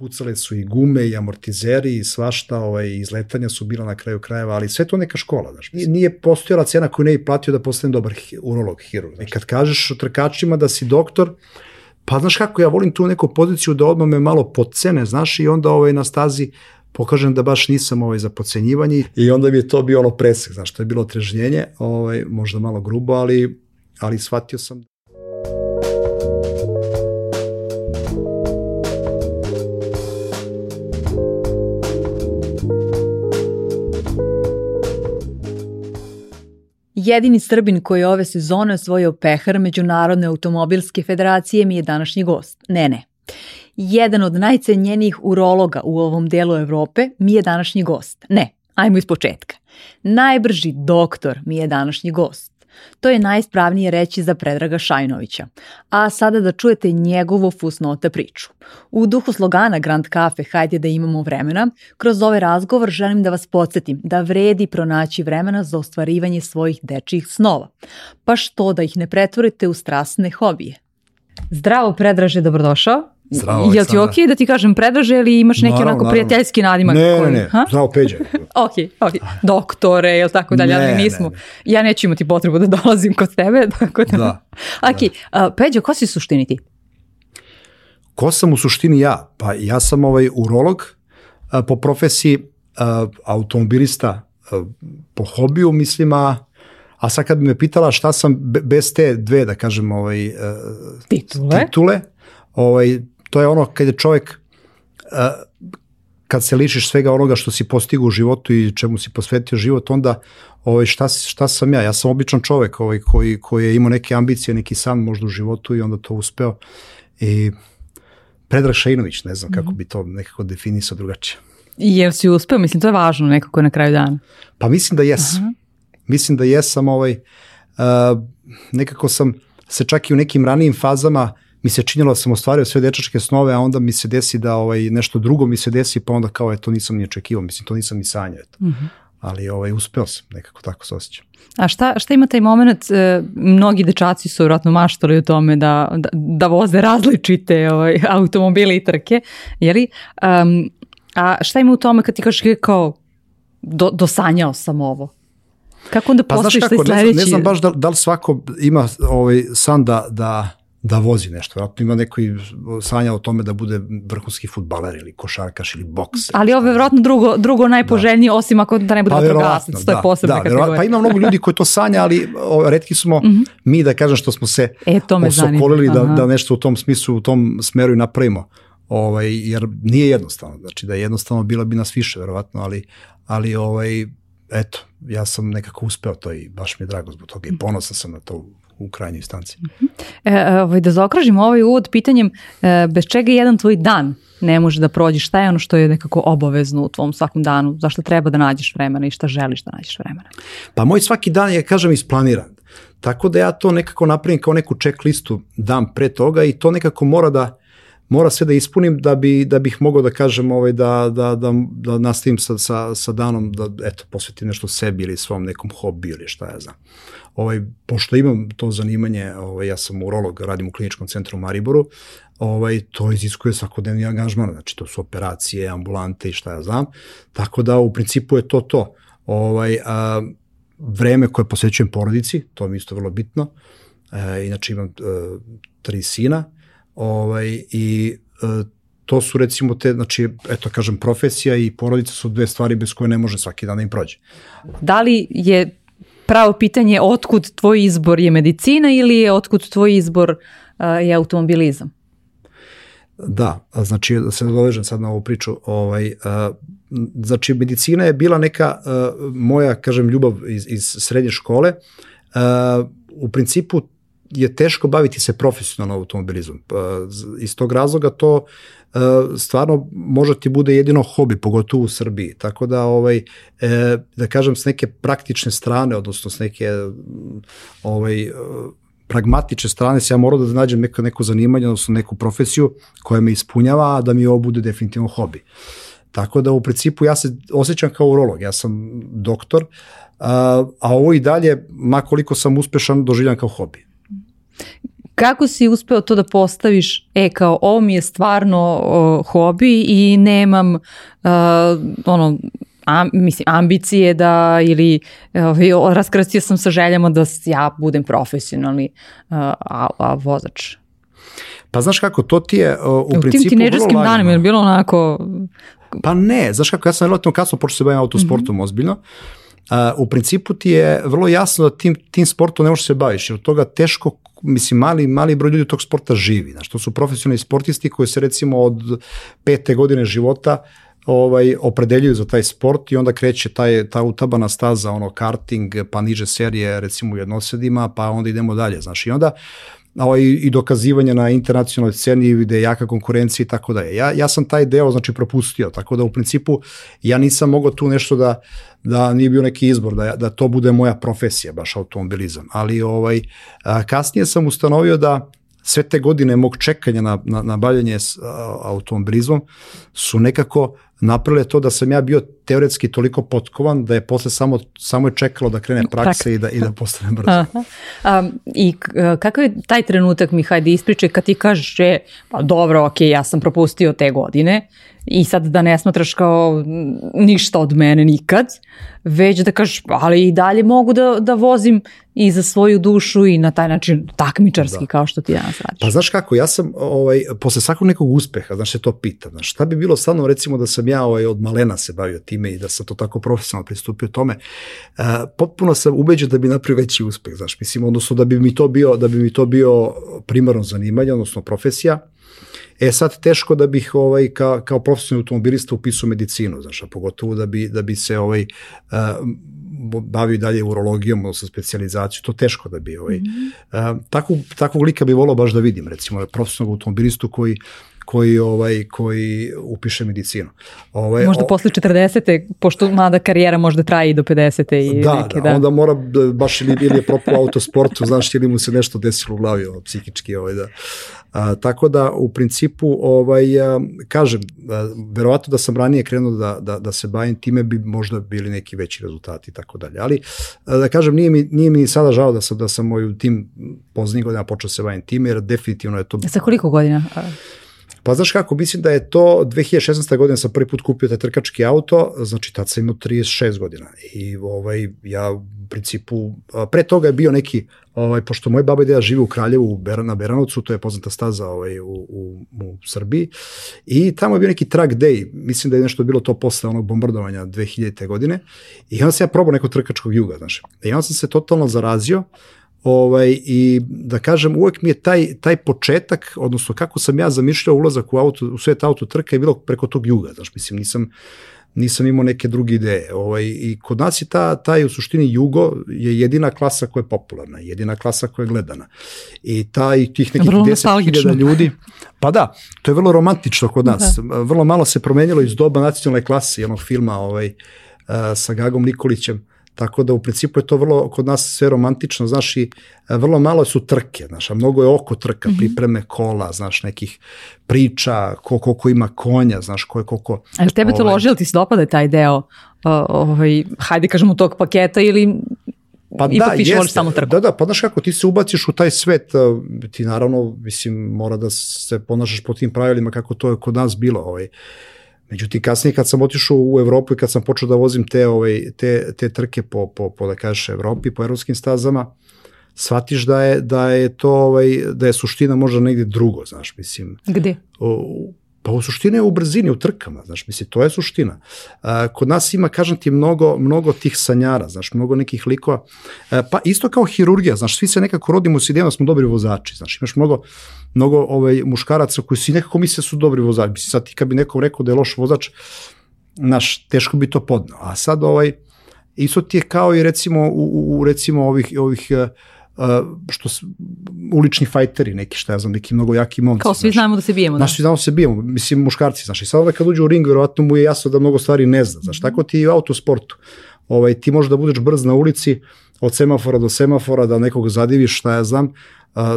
pucale su i gume i amortizeri i svašta, ovaj, izletanja su bila na kraju krajeva, ali sve to neka škola, znaš. Nije postojala cena koju ne bi platio da postanem dobar urolog, hirurg. I kad kažeš trkačima da si doktor, pa znaš kako, ja volim tu neku poziciju da odmah me malo podcene, znaš, i onda ovaj, na stazi pokažem da baš nisam ovaj za pocenjivanje i onda mi je to bio ono presek, znaš, to je bilo trežnjenje, ovaj, možda malo grubo, ali, ali shvatio sam Jedini Srbin koji ove sezone osvojio pehar Međunarodne automobilske federacije mi je današnji gost. Ne, ne. Jedan od najcenjenijih urologa u ovom delu Evrope mi je današnji gost. Ne, ajmo iz početka. Najbrži doktor mi je današnji gost. To je najspravnije reći za Predraga Šajnovića. A sada da čujete njegovu fusnota priču. U duhu slogana Grand Cafe Hajde da imamo vremena, kroz ovaj razgovor želim da vas podsjetim da vredi pronaći vremena za ostvarivanje svojih dečijih snova. Pa što da ih ne pretvorite u strasne hobije. Zdravo Predraže, dobrodošao. Zdravo, Jel ti ok da ti kažem predraže ili imaš neki Naravno, onako naravno. prijateljski nadimak? Ne, koji, ne, ne, ha? zdravo Peđa. ok, ok. Doktore, jel tako dalje, Ne, ali ne, nismo. ne. Ja neću imati potrebu da dolazim kod tebe. Tako da. Da, Ok, a, Peđo, ko si u suštini ti? Ko sam u suštini ja? Pa ja sam ovaj urolog a, po profesiji, a, automobilista a, po hobiju, mislim, a, a sad kad bi me pitala šta sam be- bez te dve, da kažem, ovaj, a, Titule. titule, ovaj, to je ono kad je čovjek kad se lišiš svega onoga što si postigao u životu i čemu si posvetio život, onda ovaj, šta, šta sam ja? Ja sam običan čovjek ovaj, koji, koji je imao neke ambicije, neki san možda u životu i onda to uspeo. I Predrag Šajinović, ne znam kako bi to nekako definisao drugačije. I jel si uspeo? Mislim, to je važno nekako na kraju dana. Pa mislim da jesam. Mislim da jesam ovaj, uh, nekako sam se čak i u nekim ranijim fazama mi se činilo da sam ostvario sve dečačke snove, a onda mi se desi da ovaj, nešto drugo mi se desi, pa onda kao, eto, nisam ni očekivao, mislim, to nisam ni sanjao, eto. Ali ovaj, uspeo sam, nekako tako se osjećam. A šta, šta ima taj moment, e, mnogi dečaci su vjerojatno maštali o tome da, da, da voze različite ovaj, automobile i trke, jeli? Um, a šta ima u tome kad ti kažeš kao do, dosanjao sam ovo? Kako onda Pa postojiš taj kako, ne znam, sledeći? ne znam baš da, da li svako ima ovaj, san da, da, da vozi nešto. Vjerojatno ima neko i sanja o tome da bude vrhunski futbaler ili košarkaš ili bokser. Ali ovo je vjerojatno drugo, drugo najpoželjnije, osim ako da ne bude vatrogasac, to je posebna da, kategorija. verovatno. Pa ima mnogo ljudi koji to sanja, ali o, redki smo mi da kažem što smo se E, osokolili da, da nešto u tom smislu, u tom smeru i napravimo. Ovaj, jer nije jednostavno. Znači da je jednostavno bila bi nas više, verovatno, ali, ali ovaj, eto, ja sam nekako uspeo to i baš mi je drago zbog toga i ponosan sam na to u krajnjoj instanci. E, e, ovaj, da zaokružimo ovaj uvod pitanjem e, bez čega jedan tvoj dan ne može da prođe, šta je ono što je nekako obavezno u tvom svakom danu, zašto treba da nađeš vremena i šta želiš da nađeš vremena. Pa moj svaki dan je, kažem, isplaniran. Tako da ja to nekako napravim kao neku check listu dan pre toga i to nekako mora da mora sve da ispunim da bi da bih mogao da kažem ovaj da da da da nastavim sa sa sa danom da eto posvetim nešto sebi ili svom nekom hobiju ili šta ja znam. Ovaj pošto imam to zanimanje, ovaj ja sam urolog, radim u kliničkom centru u Mariboru, ovaj to iziskuje svakodnevni angažman, znači to su operacije, ambulante i šta ja znam. Tako da u principu je to to. Ovaj a, vreme koje posvećujem porodici, to mi isto vrlo bitno. E, inače imam e, tri sina ovaj, i e, to su recimo te, znači, eto kažem, profesija i porodica su dve stvari bez koje ne može svaki dan da im prođe. Da li je pravo pitanje otkud tvoj izbor je medicina ili je otkud tvoj izbor uh, je automobilizam? Da, znači da se nadovežem sad na ovu priču, ovaj, a, znači medicina je bila neka a, moja, kažem, ljubav iz, iz srednje škole. A, u principu je teško baviti se profesionalno automobilizmom. Pa, iz tog razloga to a, stvarno može ti bude jedino hobi, pogotovo u Srbiji. Tako da, ovaj, e, da kažem, s neke praktične strane, odnosno s neke ovaj, e, pragmatične strane se ja morao da nađem neko, neko zanimanje, odnosno neku profesiju koja me ispunjava, a da mi ovo bude definitivno hobi. Tako da u principu ja se osjećam kao urolog, ja sam doktor, a, a ovo i dalje, ma koliko sam uspešan, doživljam kao hobi. Kako si uspeo to da postaviš, e kao ovo mi je stvarno o, hobi i nemam uh, ono, am, mislim, ambicije da ili uh, raskrstio sam sa željama da ja budem profesionalni uh, a, a vozač. Pa znaš kako, to ti je uh, u, u principu tim tineđerskim danima je bilo onako... Pa ne, znaš kako, ja sam relativno kasno počeo se bavim autosportom mm -hmm. ozbiljno. Uh, u principu ti je vrlo jasno da tim, tim sportom ne možeš se baviš, jer od toga teško mislim, mali, mali broj ljudi tog sporta živi. Znaš, to su profesionalni sportisti koji se recimo od pete godine života ovaj opredeljuju za taj sport i onda kreće taj ta utabana staza ono karting pa niže serije recimo u jednosedima pa onda idemo dalje znaš i onda ovaj, i dokazivanje na internacionalnoj sceni gde je jaka konkurencija i tako dalje. Ja, ja sam taj deo znači propustio, tako da u principu ja nisam mogao tu nešto da, da nije bio neki izbor, da, da to bude moja profesija, baš automobilizam. Ali ovaj, kasnije sam ustanovio da sve te godine mog čekanja na, na, na bavljanje s automobilizmom su nekako napravile to da sam ja bio teoretski toliko potkovan da je posle samo, samo je čekalo da krene praksa i da, i da postane brzo. Aha. Um, I kakav je taj trenutak, Mihaj, da ispričaj kad ti kažeš, pa dobro, ok, ja sam propustio te godine, i sad da ne smatraš kao ništa od mene nikad, već da kažeš, ali i dalje mogu da, da vozim i za svoju dušu i na taj način takmičarski da. kao što ti danas radiš. Pa znaš kako, ja sam ovaj, posle svakog nekog uspeha, znaš se to pitam, znaš, šta bi bilo stvarno recimo da sam ja ovaj, od malena se bavio time i da sam to tako profesionalno pristupio tome, uh, potpuno sam ubeđen da bi napravio veći uspeh, znaš, mislim, odnosno da bi mi to bio, da bi mi to bio primarno zanimanje, odnosno profesija, E sad teško da bih ovaj ka, kao profesionalni automobilista upisao medicinu, znaš, a pogotovo da bi da bi se ovaj uh, bavio dalje urologijom, odnosno specijalizaciju, to teško da bi ovaj. Mm -hmm. uh, takvog, takvog lika bi volao baš da vidim, recimo profesionalnog automobilistu koji koji ovaj koji upiše medicinu. Ovaj možda o... posle 40. pošto mada karijera možda traje i do 50. i da, neke, da, da. onda mora da, baš ili, ili je propao autosportu, znaš, ili mu se nešto desilo u glavi, ovo, psihički, ovaj, da. A, tako da u principu ovaj a, kažem a, verovatno da sam ranije krenuo da, da, da se bavim time bi možda bili neki veći rezultati i tako dalje. Ali a, da kažem nije mi nije mi sada žao da sam da sam moj tim poznih godina počeo da se bavim time jer definitivno je to Sa koliko godina? Pa znaš kako, mislim da je to 2016. godina sam prvi put kupio taj trkački auto, znači tad sam imao 36 godina i ovaj, ja u principu, pre toga je bio neki, ovaj, pošto moj baba i deda žive u Kraljevu na Beranovcu, to je poznata staza ovaj, u, u, u Srbiji i tamo je bio neki track day, mislim da je nešto bilo to posle onog bombardovanja 2000. godine i onda sam ja probao neko trkačkog juga, znaš, i onda sam se totalno zarazio, Ovaj, I da kažem, uvek mi je taj, taj početak, odnosno kako sam ja zamišljao ulazak u, auto, u svet auto trka je bilo preko tog juga, znaš, mislim, nisam, nisam imao neke druge ideje. Ovaj, I kod nas je ta, taj u suštini jugo je jedina klasa koja je popularna, jedina klasa koja je gledana. I taj, tih nekih 10.000 ljudi, pa da, to je vrlo romantično kod nas. Da. Vrlo malo se promenilo iz doba nacionalne klase, onog filma ovaj, sa Gagom Nikolićem, Tako da u principu je to vrlo kod nas sve romantično, znaš i e, vrlo malo su trke, znaš, a mnogo je oko trka, mm -hmm. pripreme kola, znaš, nekih priča, ko, koliko ima konja, znaš, ko je koliko... Ali tebe to ovaj, loži, ti se dopada taj deo, ovaj, hajde kažemo tog paketa ili Pa da, jeste. samo trku. Da, da, pa znaš kako, ti se ubaciš u taj svet, ti naravno, mislim, mora da se ponašaš po tim pravilima kako to je kod nas bilo, ovaj, Međutim, kasnije kad sam otišao u Evropu i kad sam počeo da vozim te, ovaj, te, te trke po, po, po da kažeš, Evropi, po evropskim stazama, shvatiš da je, da je to, ovaj, da je suština možda negde drugo, znaš, mislim. Gde? U, Pa u suštini je u brzini, u trkama, znaš, misli, to je suština. Kod nas ima, kažem ti, mnogo, mnogo tih sanjara, znaš, mnogo nekih likova, a, pa isto kao hirurgija, znaš, svi se nekako rodimo s idejom da smo dobri vozači, znaš, imaš mnogo, mnogo ovaj, muškaraca koji si nekako misle da su dobri vozači, misli, sad ti kad bi nekom rekao da je loš vozač, znaš, teško bi to podnao, a sad ovaj, isto ti je kao i recimo u, u recimo ovih, ovih uh, što su ulični fajteri neki, šta ja znam, neki mnogo jaki momci. Kao svi znaš, znamo da se bijemo. Da. Znaš, svi znamo da se bijemo, mislim muškarci, znaš, i sad ovaj kad uđe u ring, verovatno mu je jasno da mnogo stvari ne zna, znaš, tako ti i u autosportu. Ovaj, ti možeš da budeš brz na ulici, od semafora do semafora, da nekog zadiviš, šta ja znam,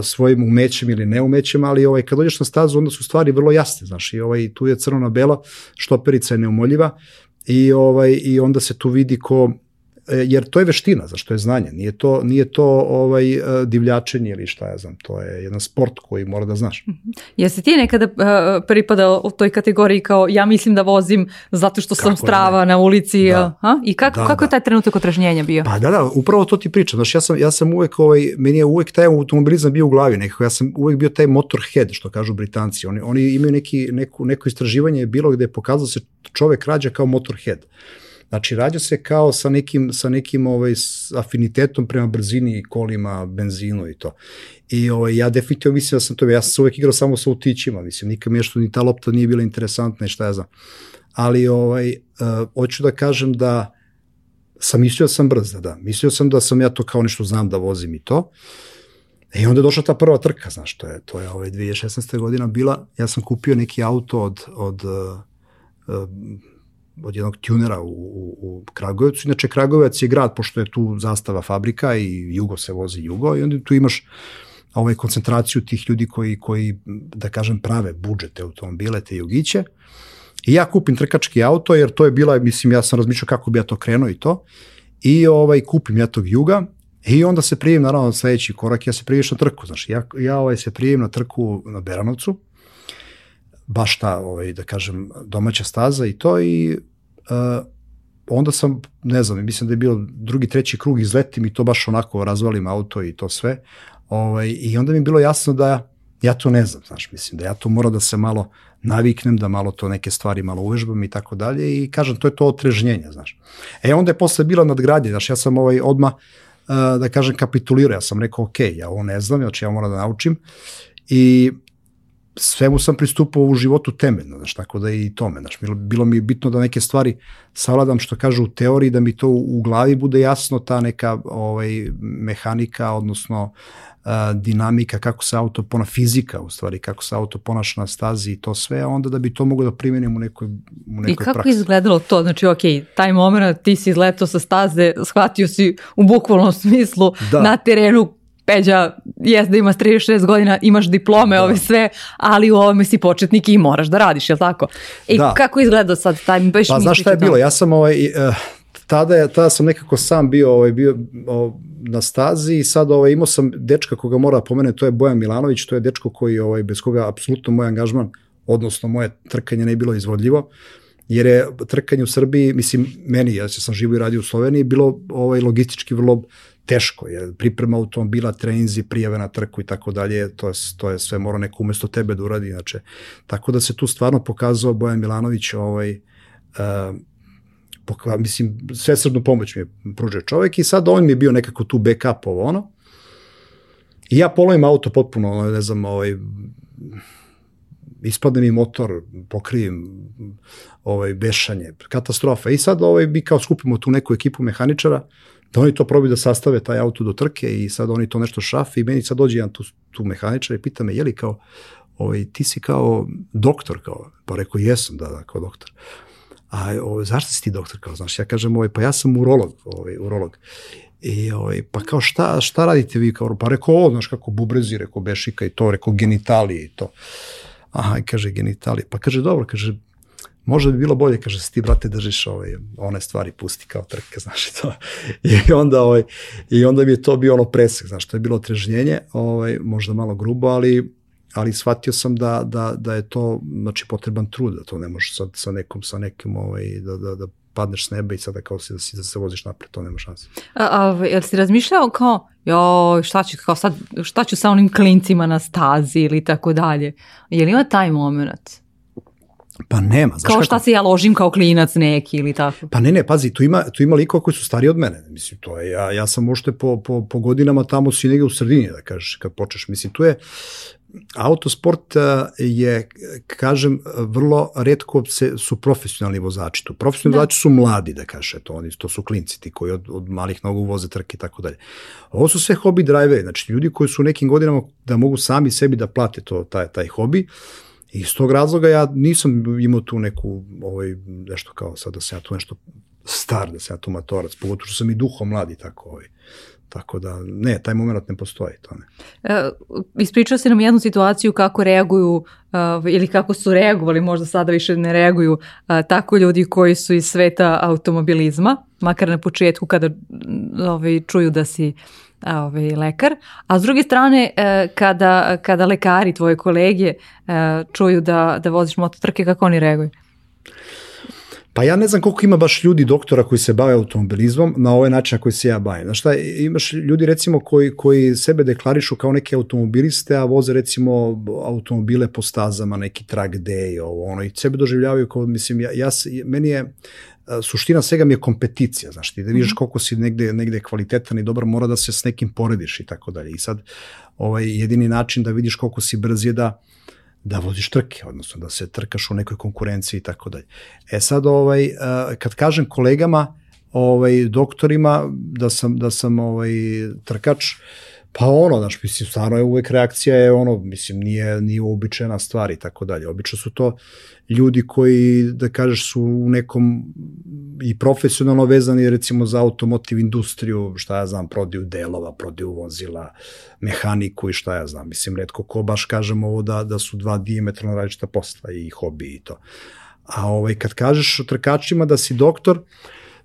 svojim umećem ili neumećem, ali ovaj, kad dođeš na stazu, onda su stvari vrlo jasne, znaš, i ovaj, tu je crno na belo, štoperica je neumoljiva, i, ovaj, i onda se tu vidi ko, jer to je veština, zašto je znanje, nije to, nije to ovaj, divljačenje ili šta ja znam, to je jedan sport koji mora da znaš. Mhm. Jesi ti nekada uh, pripadao u toj kategoriji kao ja mislim da vozim zato što sam kako strava ne? na ulici da. a? i kako, da, kako da. je taj trenutak otrežnjenja bio? Pa da, da, upravo to ti pričam, znaš, ja sam, ja sam uvek, ovaj, meni je uvek taj automobilizam bio u glavi nekako, ja sam uvek bio taj motorhead, što kažu Britanci, oni, oni imaju neki, neku, neko istraživanje bilo gde je pokazalo se čovek rađa kao motorhead. Znači, rađa se kao sa nekim, sa nekim ovaj, afinitetom prema brzini, kolima, benzinu i to. I ovaj, ja definitivno mislim da sam to, ja sam se uvek igrao samo sa utićima, mislim, nikad mi je što ni ta lopta nije bila interesantna i šta ja znam. Ali, ovaj, uh, hoću da kažem da sam mislio da sam brz, da, da. Mislio sam da sam ja to kao nešto znam da vozim i to. E, I onda je došla ta prva trka, znaš, to je, to je ovaj 2016. godina bila, ja sam kupio neki auto od, od uh, uh, od jednog tunera u, u, u Kragujevcu. Inače, Kragujevac je grad, pošto je tu zastava fabrika i jugo se vozi jugo, i onda tu imaš ovaj, koncentraciju tih ljudi koji, koji, da kažem, prave budžete automobile, te jugiće. I ja kupim trkački auto, jer to je bila, mislim, ja sam razmišljao kako bi ja to krenuo i to. I ovaj, kupim ja tog juga, I onda se prijevim, naravno, sledeći korak, ja se prijevim na trku, znaš, ja, ja ovaj, se prijevim na trku na Beranovcu, baš ta, ovaj, da kažem, domaća staza i to i uh, onda sam, ne znam, mislim da je bio drugi, treći krug, izletim i to baš onako razvalim auto i to sve. Ovaj, I onda mi je bilo jasno da ja to ne znam, znaš, mislim da ja to mora da se malo naviknem, da malo to neke stvari malo uvežbam i tako dalje i kažem, to je to otrežnjenje, znaš. E onda je posle bila nadgradnje, znaš, ja sam ovaj odma uh, da kažem kapitulirao, ja sam rekao, ok, ja ovo ne znam, znači ja moram da naučim i svemu sam pristupao u životu temeljno, znaš, tako da i tome, znaš, bilo, bilo mi bitno da neke stvari savladam što kažu u teoriji, da mi to u, glavi bude jasno, ta neka ovaj, mehanika, odnosno uh, dinamika, kako se auto pona, fizika u stvari, kako se auto ponaša na stazi i to sve, a onda da bi to mogo da primenim u nekoj, u nekoj I kako praksi. izgledalo to? Znači, ok, taj moment ti si izletao sa staze, shvatio si u bukvalnom smislu da. na terenu Peđa, jes da imaš 36 godina, imaš diplome, da. ove sve, ali u ovome si početnik i moraš da radiš, je li tako? I da. kako izgleda sad taj, baš Pa znaš šta je bilo, ja sam ovaj, uh, tada, je, tada sam nekako sam bio, ovaj, bio ovaj, na stazi i sad ovaj, imao sam dečka koga mora da pomene, to je Bojan Milanović, to je dečko koji, ovaj, bez koga apsolutno moj angažman, odnosno moje trkanje ne bilo izvodljivo, jer je trkanje u Srbiji, mislim, meni, ja sam živo i radio u Sloveniji, bilo ovaj, logistički vrlo teško je, priprema automobila, treninzi, prijave na trku i tako dalje, to je, to je sve mora neko umesto tebe da uradi, znači, tako da se tu stvarno pokazao Bojan Milanović, ovaj, uh, poka, mislim, svesrednu pomoć mi je pružio čovek i sad on mi je bio nekako tu backup ovo ono, i ja polovim auto potpuno, ne znam, ovaj, ispadne mi motor, pokrijem ovaj, bešanje, katastrofa. I sad ovaj, mi kao skupimo tu neku ekipu mehaničara, da oni to probaju da sastave taj auto do trke i sad oni to nešto šafe i meni sad dođe jedan tu, tu mehaničar i pita me, je li kao, ovaj, ti si kao doktor, kao, pa rekao, jesam, da, da, kao doktor. A ovaj, zašto si ti doktor, kao, znaš, ja kažem, ovaj, pa ja sam urolog, ovaj, urolog. I ovaj, pa kao šta, šta radite vi kao, pa rekao, ovo, znaš kako bubrezi, rekao bešika i to, rekao genitalije i to. Aha, i kaže genitalije. Pa kaže, dobro, kaže, možda bi bilo bolje, kaže, ti, brate, držiš ovaj, one stvari, pusti kao trke, znaš, to. I onda, ovaj, I onda mi je to bio ono presek, znaš, to je bilo trežnjenje, ovaj, možda malo grubo, ali, ali shvatio sam da, da, da je to, znači, potreban trud, da to ne možeš sad sa nekom, sa nekim, ovaj, da, da, da padneš s neba i sada kao si da, si, da se voziš napred, to nema šanse. A, a jel si razmišljao kao, jo, šta ću, kao sad, šta ću sa onim klincima na stazi ili tako dalje? Je li ima taj moment? Pa nema. Znaš kao šta kako? se ja ložim kao klinac neki ili tako? Pa ne, ne, pazi, tu ima, tu ima likova koji su stariji od mene. Mislim, to je, ja, ja sam možete po, po, po godinama tamo si negde u sredini, da kažeš, kad počneš. Mislim, tu je, autosport je, kažem, vrlo redko se, su profesionalni vozači tu. Profesionalni da. vozači su mladi, da kaže, to, oni, to su klinci ti koji od, od malih nogu voze trke i tako dalje. Ovo su sve hobi drajveri, znači ljudi koji su u nekim godinama da mogu sami sebi da plate to, taj, taj hobi, I iz tog razloga ja nisam imao tu neku, ovaj, nešto kao sad da se ja tu nešto star, da se ja tu matorac, pogotovo što sam i duhom mladi tako, ovaj, Tako da, ne, taj moment ne postoji. To ne. E, ispričao si nam jednu situaciju kako reaguju uh, ili kako su reagovali, možda sada više ne reaguju, uh, tako ljudi koji su iz sveta automobilizma, makar na početku kada ovaj, čuju da si ovaj, lekar, a s druge strane kada, kada lekari, tvoje kolege čuju da, da voziš mototrke, kako oni reaguju? Pa ja ne znam koliko ima baš ljudi doktora koji se bave automobilizmom na ovaj način na koji se ja bavim. Znaš šta, imaš ljudi recimo koji, koji sebe deklarišu kao neke automobiliste, a voze recimo automobile po stazama, neki track day, ovo, ono, i sebe doživljavaju kao, mislim, ja, ja, meni je, suština svega mi je kompeticija, znaš ti, da vidiš mhm. koliko si negde, negde kvalitetan i dobar, mora da se s nekim porediš i tako dalje. I sad, ovaj, jedini način da vidiš koliko si brz je da, da voziš trke, odnosno da se trkaš u nekoj konkurenciji i tako dalje. E sad, ovaj, kad kažem kolegama, ovaj, doktorima da sam, da sam ovaj, trkač, Pa ono, znaš, mislim, stvarno je uvek reakcija je ono, mislim, nije, nije uobičajena stvar i tako dalje. Obično su to ljudi koji, da kažeš, su u nekom i profesionalno vezani recimo za automotiv industriju, šta ja znam, prodaju delova, prodaju vozila, mehaniku i šta ja znam. Mislim, redko ko baš kažem ovo da, da su dva diametralno različita posla i hobi i to. A ovaj, kad kažeš trkačima da si doktor,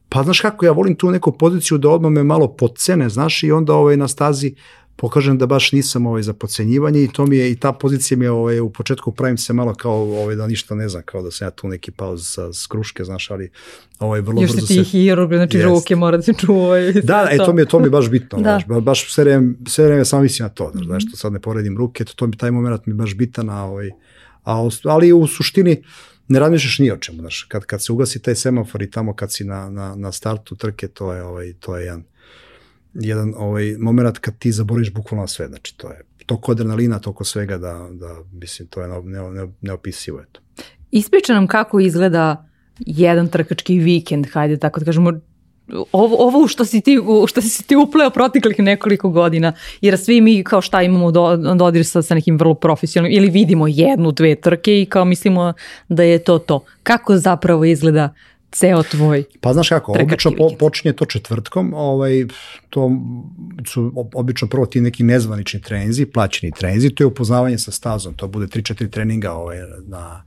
pa znaš kako, ja volim tu neku poziciju da odmah me malo podcene, znaš, i onda ovaj, na stazi pokažem da baš nisam ovaj za podcenjivanje i to mi je i ta pozicija mi je ovaj u početku pravim se malo kao ovaj da ništa ne znam kao da sam ja tu neki pauz sa skruške znaš ali ovaj vrlo Još brzo se Još ti hirurg znači jest. ruke mora da se čuvaju da e to mi je to mi je baš bitno da. baš baš sve vreme sve vreme samo mislim na to znaš mm -hmm. sad ne poredim ruke to, to mi taj momenat mi baš bitan a ovaj a ali u suštini ne razmišljaš ni o čemu, znaš, kad, kad se ugasi taj semafor i tamo kad si na, na, na startu trke, to je, ovaj, to je jedan, jedan ovaj moment kad ti zaboriš bukvalno sve, znači to je toliko adrenalina, toliko svega da, da mislim, to je ne, ne, neopisivo. Eto. Ispriča nam kako izgleda jedan trkački vikend, hajde tako da kažemo, ovo, ovo što si ti, što si ti upleo proteklih nekoliko godina, jer svi mi kao šta imamo do, dodir sa, sa nekim vrlo profesionalnim, ili vidimo jednu, dve trke i kao mislimo da je to to. Kako zapravo izgleda ceo tvoj Pa znaš kako, obično po, počinje to četvrtkom, ovaj, to su obično prvo ti neki nezvanični treninzi, plaćeni treninzi, to je upoznavanje sa stazom, to bude 3-4 treninga ovaj, na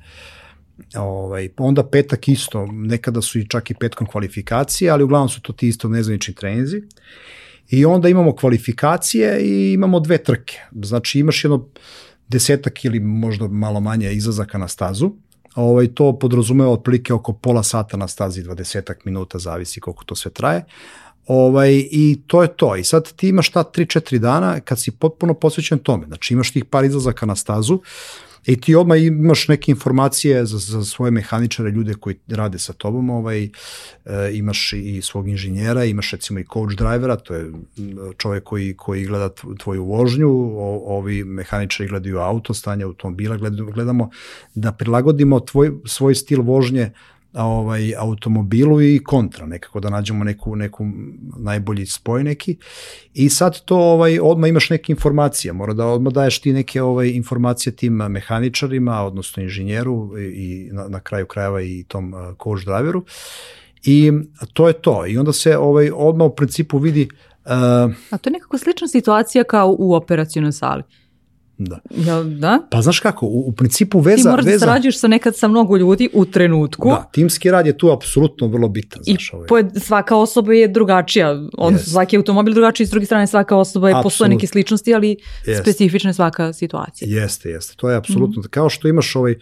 ovaj, onda petak isto, nekada su i čak i petkom kvalifikacije, ali uglavnom su to ti isto nezvanični treninzi. I onda imamo kvalifikacije i imamo dve trke. Znači imaš jedno desetak ili možda malo manje izlazaka na stazu, Ovaj, to podrazumeva otprilike oko pola sata na stazi, 20 minuta, zavisi koliko to sve traje. Ovaj, I to je to. I sad ti imaš ta 3-4 dana kad si potpuno posvećen tome. Znači imaš tih par izlazaka na stazu, I ti odmah imaš neke informacije za, za svoje mehaničare, ljude koji rade sa tobom, ovaj, e, imaš i svog inženjera, imaš recimo i coach drivera, to je čovjek koji, koji gleda tvoju vožnju, o, ovi mehaničari gledaju auto, stanje automobila, gledamo da prilagodimo tvoj, svoj stil vožnje ovaj automobilu i kontra nekako da nađemo neku neku najbolji spoj neki. I sad to ovaj odma imaš neke informacije mora da odma daješ ti neke ovaj informacije tim mehaničarima odnosno inženjeru i na, na kraju krajeva i tom coach driveru. I to je to. I onda se ovaj odma u principu vidi Uh, A to je nekako slična situacija kao u operacionoj sali. Da. Ja, da? Pa znaš kako, u, u principu veza... Ti moraš da veza, da sarađuješ sa nekad sa mnogo ljudi u trenutku. Da, timski rad je tu apsolutno vrlo bitan. Znaš, ovaj. I svaka osoba je drugačija, odnosno yes. svaki automobil drugačiji, s druge strane svaka osoba je, postoje neke sličnosti, ali yes. specifična je svaka situacija. Jeste, jeste, to je apsolutno. Mm. Kao što imaš ovaj,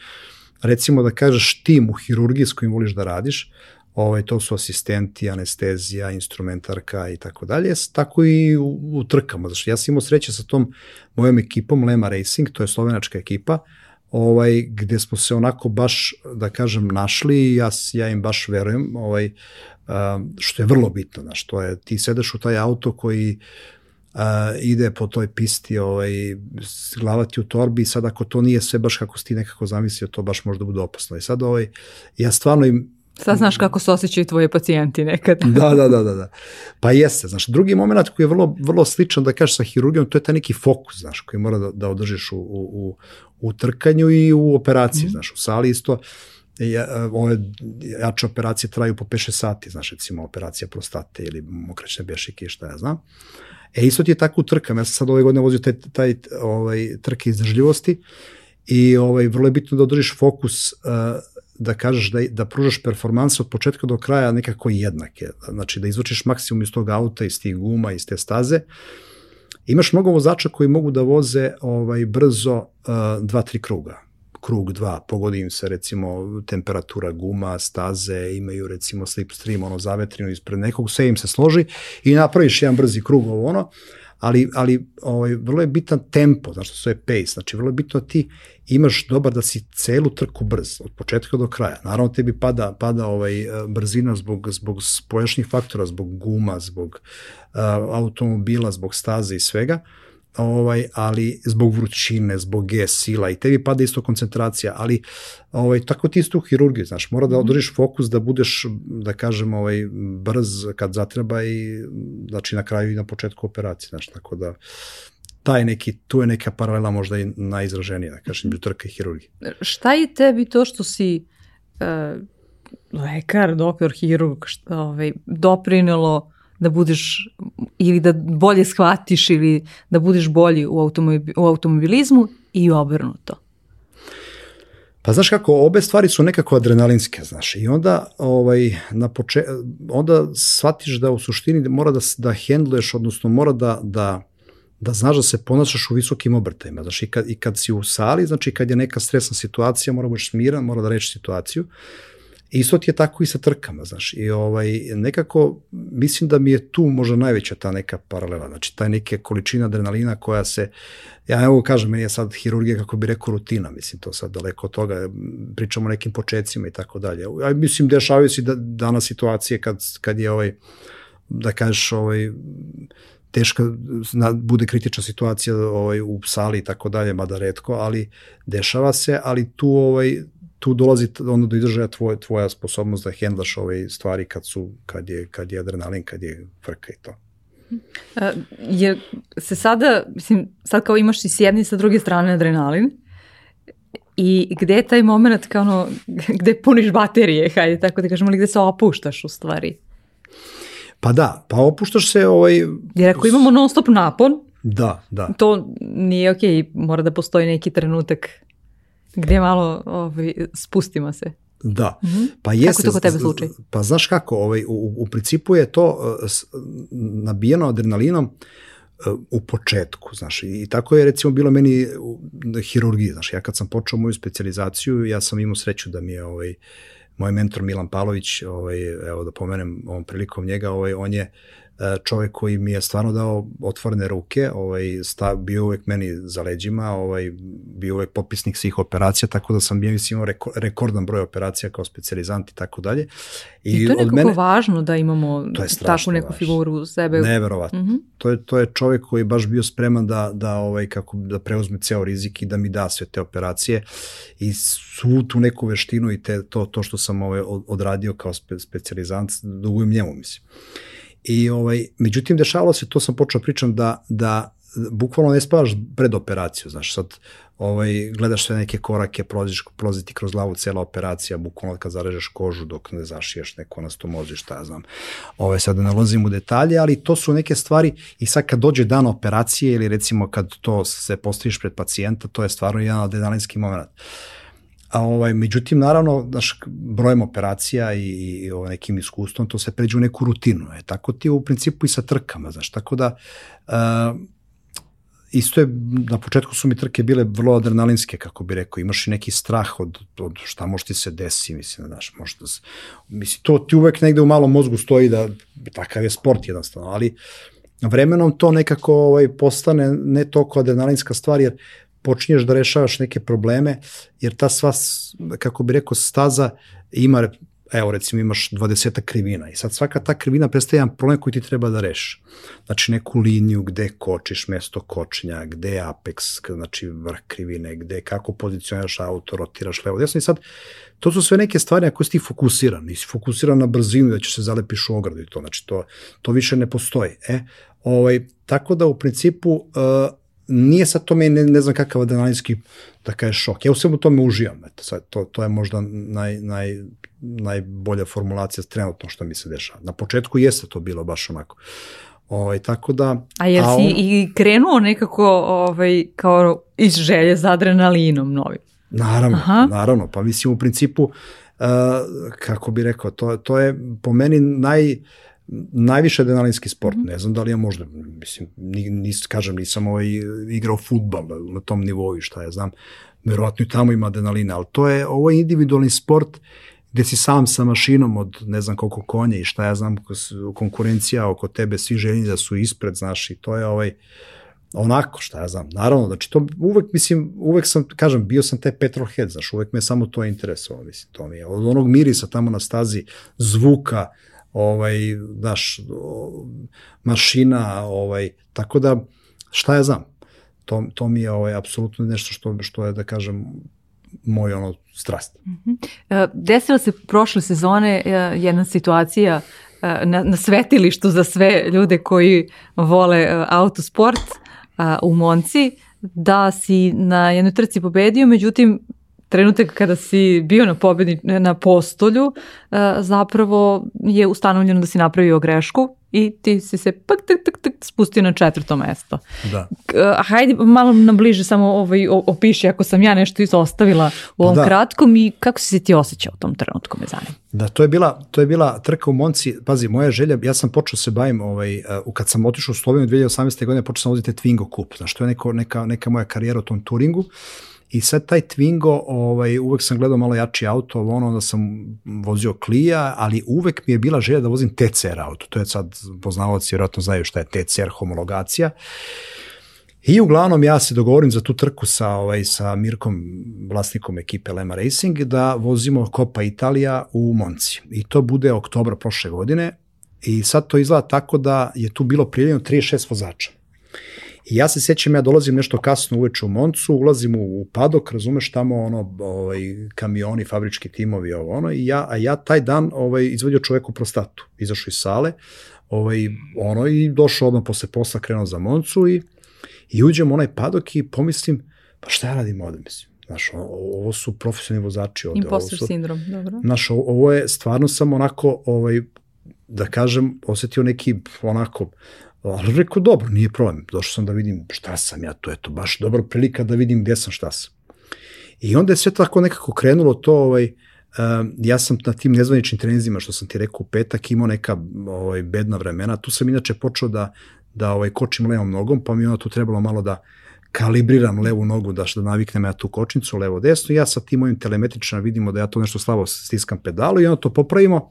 recimo da kažeš tim u hirurgiji s kojim voliš da radiš, ovaj, to su asistenti, anestezija, instrumentarka i tako dalje, tako i u, u trkama. Znači, ja sam imao sreće sa tom mojom ekipom Lema Racing, to je slovenačka ekipa, ovaj, gde smo se onako baš, da kažem, našli i ja, ja im baš verujem, ovaj, što je vrlo bitno, znaš, to je, ti sedeš u taj auto koji uh, ide po toj pisti, ovaj, glava ti u torbi i sad ako to nije sve baš kako si ti nekako zamislio, to baš možda bude opasno. I sad ovaj, ja stvarno im Sad znaš kako se osjećaju tvoji pacijenti nekad. da, da, da, da, da. Pa jeste, znaš, drugi moment koji je vrlo, vrlo sličan, da kažeš sa hirurgijom, to je taj neki fokus, znaš, koji mora da, da održiš u, u, u trkanju i u operaciji, mm. znaš, u sali isto ja, ove jače operacije traju po 5-6 sati, znaš, recimo operacija prostate ili mokraćne bešike šta ja znam. E, isto ti je tako u trkama. Ja sam sad ove godine vozio taj, taj ovaj, trke izdržljivosti i ovaj, vrlo je bitno da održiš fokus uh, da kažeš da, da pružaš performanse od početka do kraja nekako jednake. Znači da izvučeš maksimum iz tog auta, iz tih guma, iz te staze. Imaš mnogo vozača koji mogu da voze ovaj brzo uh, dva, tri kruga krug 2, pogodi im se recimo temperatura guma, staze, imaju recimo slipstream, ono zavetrinu ispred nekog, sve im se složi i napraviš jedan brzi krug ovo ono, ali, ali ovaj, vrlo je bitan tempo, znači što je pace, znači vrlo je bitno da ti imaš dobar da si celu trku brz, od početka do kraja. Naravno tebi pada, pada ovaj, brzina zbog, zbog spojašnjih faktora, zbog guma, zbog uh, automobila, zbog staze i svega, ovaj, ali zbog vrućine, zbog G sila i tebi pada isto koncentracija, ali ovaj, tako ti isto u hirurgiji, znaš, mora da mhm. održiš fokus da budeš, da kažem, ovaj, brz kad zatreba i znači na kraju i na početku operacije, znaš, tako da taj neki, tu je neka paralela možda i najizraženija, da kažem, među trka i hirurgije. Šta je tebi to što si uh, lekar, doktor, hirurg, šta, ovaj, doprinelo da budeš ili da bolje shvatiš ili da budeš bolji u, automobil, u automobilizmu i obrnuto? Pa znaš kako, obe stvari su nekako adrenalinske, znaš, i onda, ovaj, na poče, onda shvatiš da u suštini mora da, da hendluješ, odnosno mora da, da, da znaš da se ponašaš u visokim obrtajima, znaš, i kad, i kad si u sali, znači kad je neka stresna situacija, mora da budeš smiran, mora da reći situaciju, Isto ti je tako i sa trkama, znaš, i ovaj, nekako mislim da mi je tu možda najveća ta neka paralela, znači taj neke količina adrenalina koja se, ja evo kažem, meni je sad hirurgija, kako bi rekao, rutina, mislim, to sad daleko od toga, pričamo o nekim početcima i tako dalje. Ja mislim, dešavaju se da, danas situacije kad, kad je ovaj, da kažeš, ovaj, teška, bude kritična situacija ovaj, u sali i tako dalje, mada redko, ali dešava se, ali tu ovaj, tu dolazi onda do izražaja tvoje, tvoja sposobnost da hendlaš ove stvari kad su, kad je, kad je adrenalin, kad je frka i to. A, je se sada, mislim, sad kao imaš i s jedne i sa druge strane adrenalin, i gde je taj moment kao ono, gde puniš baterije, hajde tako da kažemo, ali gde se opuštaš u stvari? Pa da, pa opuštaš se ovaj... Jer ako imamo non stop napon, da, da. to nije okej, okay, mora da postoji neki trenutak Gde malo ovaj, spustimo se. Da. Mm -hmm. Pa jeste, kako to kod tebe slučaj? Pa znaš kako, ovaj, u, u principu je to uh, nabijeno adrenalinom uh, u početku, znaš, i tako je recimo bilo meni u hirurgiji, znaš, ja kad sam počeo moju specializaciju, ja sam imao sreću da mi je ovaj, moj mentor Milan Palović, ovaj, evo da pomenem ovom prilikom njega, ovaj, on je E, čovek koji mi je stvarno dao otvorene ruke, ovaj, sta, bio uvek meni za leđima, ovaj, bio uvek popisnik svih operacija, tako da sam bio imao reko, rekordan broj operacija kao specializant i tako dalje. I, I to je nekako mene, važno da imamo takvu neku važno. figuru u sebe. Neverovatno. Mm -hmm. to, je, to je čovek koji je baš bio spreman da, da, ovaj, kako, da preuzme ceo rizik i da mi da sve te operacije i svu tu neku veštinu i te, to, to što sam ovaj, odradio kao spe, specializant, dugujem njemu, mislim. I ovaj, međutim, dešavalo se, to sam počeo pričam, da, da bukvalno ne spavaš pred operaciju, znaš, sad ovaj, gledaš sve neke korake, prolaziš, prolazi ti kroz glavu cela operacija, bukvalno kad zarežeš kožu dok ne zašiješ neko na stomozi, šta ja znam. Ovaj, sad ne ulazim u detalje, ali to su neke stvari i sad kad dođe dan operacije ili recimo kad to se postaviš pred pacijenta, to je stvarno jedan adrenalinski moment. A ovaj, međutim, naravno, daš, brojem operacija i, i ovaj, nekim iskustvom, to se pređe u neku rutinu. E, tako ti je u principu i sa trkama, znaš, tako da uh, isto je, na početku su mi trke bile vrlo adrenalinske, kako bi rekao, imaš i neki strah od, od šta može ti se desi, mislim, znaš, možda, mislim, to ti uvek negde u malom mozgu stoji da takav je sport jednostavno, ali vremenom to nekako ovaj, postane ne toliko adrenalinska stvar, jer počinješ da rešavaš neke probleme, jer ta sva, kako bi rekao, staza ima, evo recimo imaš 20 krivina i sad svaka ta krivina predstavlja jedan problem koji ti treba da rešiš. Znači neku liniju gde kočiš mesto kočenja, gde je apex, znači vrh krivine, gde kako pozicioniraš auto, rotiraš levo, desno i sad to su sve neke stvari na koje si ti fokusiran, nisi fokusiran na brzinu da ćeš se zalepiš u ogradu i to, znači to, to više ne postoji. E, ovaj, tako da u principu uh, nije sad to meni, ne, ne znam kakav adrenalinski, da kaže, šok. Ja u svemu tome uživam, eto, sad, to, to je možda naj, naj, najbolja formulacija trenutno što mi se dešava. Na početku jeste to bilo baš onako. Ovaj, tako da... A jel si on, i krenuo nekako ovaj, kao iz želje za adrenalinom novim? Naravno, Aha. naravno. Pa mislim u principu, uh, kako bi rekao, to, to je po meni naj, najviše adrenalinski sport. -hmm. Ne znam da li ja možda, mislim, nis, kažem, nisam ovaj igrao futbal na tom nivou i šta ja znam. Verovatno i tamo ima adrenalina, ali to je, ovo je individualni sport gde si sam sa mašinom od ne znam koliko konja i šta ja znam, konkurencija oko tebe, svi željni da su ispred, znaš, i to je ovaj, onako, šta ja znam, naravno, znači to uvek, mislim, uvek sam, kažem, bio sam taj petrolhead, znaš, uvek me samo to interesovalo, mislim, to mi je, od onog mirisa tamo na stazi, zvuka, ovaj, znaš, mašina, ovaj, tako da, šta ja znam, to, to mi je ovaj, apsolutno nešto što, što je, da kažem, moj ono strast. Mm -hmm. Desila se prošle sezone e, jedna situacija e, na, na svetilištu za sve ljude koji vole autosport u Monci, da si na jednoj trci pobedio, međutim trenutak kada si bio na pobedi na postolju, zapravo je ustanovljeno da si napravio grešku i ti si se pak tak tak tak spustio na četvrto mesto. Da. Hajde malo nam bliže samo ovaj, opiši ako sam ja nešto izostavila u ovom da. kratkom i kako si se ti osjećao u tom trenutku me zanima. Da, to je bila, to je bila trka u Monci, pazi, moja želja, ja sam počeo se bavim, ovaj, uh, kad sam otišao u Sloveniju 2018. godine, počeo sam voziti Twingo Cup, znaš, to je neko, neka, neka moja karijera u tom turingu, I sad taj Twingo, ovaj, uvek sam gledao malo jači auto, ono, onda sam vozio Clio, ali uvek mi je bila želja da vozim TCR auto. To je sad, poznavaoci vjerojatno znaju šta je TCR homologacija. I uglavnom ja se dogovorim za tu trku sa, ovaj, sa Mirkom, vlasnikom ekipe Lema Racing, da vozimo Copa Italija u Monci. I to bude oktobra prošle godine. I sad to izgleda tako da je tu bilo prijavljeno 36 vozača. I ja se sećam, ja dolazim nešto kasno uveče u Moncu, ulazim u, u padok, razumeš, tamo ono, ovaj, kamioni, fabrički timovi, ovo ono, i ja, a ja taj dan ovaj, izvadio čoveku prostatu, izašao iz sale, ovaj, ono, i došao odmah posle posla, krenuo za Moncu i, i uđem u onaj padok i pomislim, pa šta ja radim ovde, mislim, Znaš, ovo su profesionalni vozači ovde. Imposter sindrom, dobro. Znaš, ovo je stvarno sam onako, ovaj, da kažem, osetio neki onako Ali rekao, dobro, nije problem. Došao sam da vidim šta sam ja tu, eto, baš dobra prilika da vidim gde sam, šta sam. I onda je sve tako nekako krenulo to, ovaj, uh, ja sam na tim nezvaničnim trenizima, što sam ti rekao u petak, imao neka ovaj, bedna vremena. Tu sam inače počeo da, da ovaj, kočim levom nogom, pa mi onda tu trebalo malo da kalibriram levu nogu da, da naviknem ja tu kočnicu levo-desno. Ja sa tim mojim telemetričama vidimo da ja to nešto slabo stiskam pedalu i onda to popravimo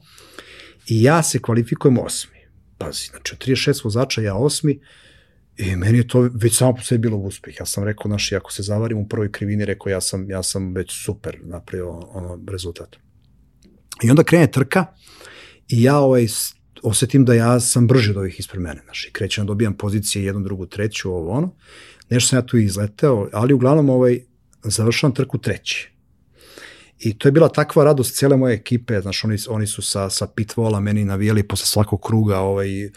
i ja se kvalifikujem osmi pazi, znači od 36 vozača ja osmi, I meni je to već samo po sebi bilo uspeh. Ja sam rekao, znaš, ako se zavarim u prvoj krivini, rekao, ja sam, ja sam već super napravio ono, rezultat. I onda krene trka i ja ovaj, osetim da ja sam brži od ovih ispred mene. Znaš, i krećem, dobijam pozicije jednu, drugu, treću, ovo ono. Nešto sam ja tu izleteo, ali uglavnom ovaj, završavam trku treći. I to je bila takva radost cele moje ekipe, znaš, oni, oni su sa, sa pitvola meni navijali posle svakog kruga, ovaj, uh,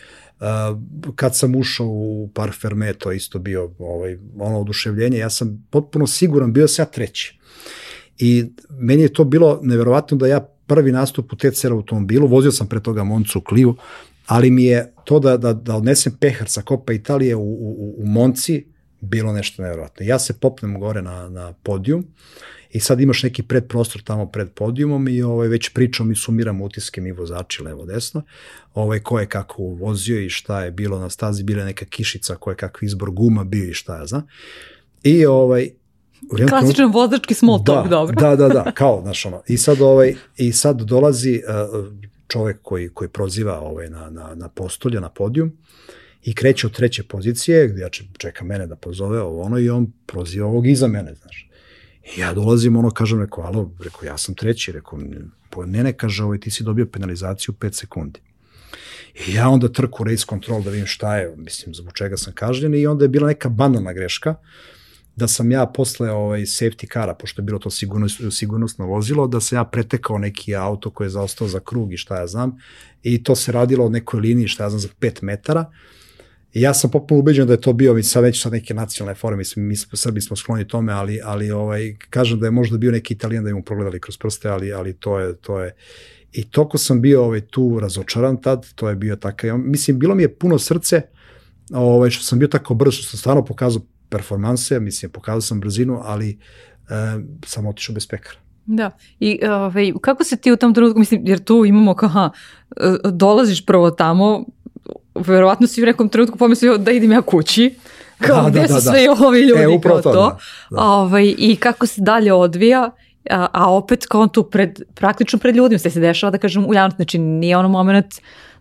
kad sam ušao u par ferme, to je isto bio ovaj, ono oduševljenje, ja sam potpuno siguran, bio sam ja treći. I meni je to bilo neverovatno da ja prvi nastup u TCR automobilu, vozio sam pre toga Moncu Clio, ali mi je to da, da, da odnesem pehar sa Kopa Italije u, u, u Monci bilo nešto neverovatno. Ja se popnem gore na, na podijum i sad imaš neki predprostor tamo pred podijumom i ovaj, već pričam i sumiram utiske mi vozači levo-desno, ovaj, ko je kako vozio i šta je bilo na stazi, bila neka kišica, ko je kakav izbor guma bio i šta ja znam. I ovaj, Klasičan vozački small talk, da, dobro. Da, da, da, kao, znaš ono. I sad, ovaj, i sad dolazi uh, čovek koji, koji proziva ovaj, na, na, na postolje, na podijum, i kreće od treće pozicije, gde ja čeka mene da pozove ovo ono i on proziva ovog iza mene, znaš. I ja dolazim, ono, kažem, rekao, alo, rekao, ja sam treći, rekao, ne, ne, kaže, ovaj, ti si dobio penalizaciju 5 sekundi. I ja onda trku race control da vidim šta je, mislim, zbog čega sam kažnjen i onda je bila neka banalna greška, da sam ja posle ovaj safety kara, pošto je bilo to sigurnost, sigurnosno vozilo, da sam ja pretekao neki auto koji je zaostao za krug i šta ja znam, i to se radilo o nekoj liniji, šta ja znam, za 5 metara, I ja sam popuno ubeđen da je to bio, mi sad već sa neke nacionalne forme, mislim, mi Srbi smo skloni tome, ali, ali ovaj, kažem da je možda bio neki italijan da im progledali kroz prste, ali, ali to je, to je, I toko sam bio ovaj, tu razočaran tad, to je bio takav, mislim, bilo mi je puno srce, ovaj, što sam bio tako brzo, što sam stvarno pokazao performanse, mislim, pokazao sam brzinu, ali e, sam otišao bez pekara. Da, i ovaj, kako se ti u tom trenutku, mislim, jer tu imamo kao, aha, e, dolaziš prvo tamo, verovatno si u nekom trenutku pomislio da idem ja kući, kao da, gde da, su da, sve da. ovi ljudi, e, kao to, to. Da, da. Ovaj, i kako se dalje odvija, a, a opet kao on tu pred, praktično pred ljudima se se dešava da kažem u javnosti, znači nije ono moment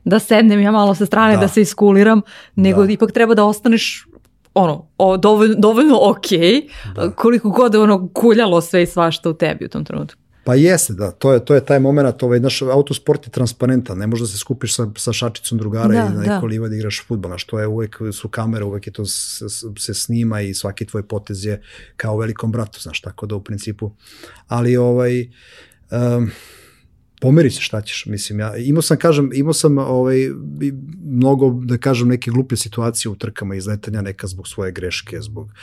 da sednem ja malo sa strane da, da se iskuliram, nego da. ipak treba da ostaneš ono, o, dovoljno, dovoljno ok, da. koliko god je ono kuljalo sve i svašta u tebi u tom trenutku. Pa jeste, da, to je, to je taj moment, ovaj, naš autosport je transparentan, ne možeš da se skupiš sa, sa šačicom drugara da, ili na da. liva da igraš futbol, što je uvek su kamere, uvek je to se, se snima i svaki tvoj potez je kao velikom bratu, znaš, tako da u principu, ali ovaj, um, pomeri se šta ćeš, mislim, ja imao sam, kažem, imao sam ovaj, mnogo, da kažem, neke glupe situacije u trkama izletanja, neka zbog svoje greške, zbog,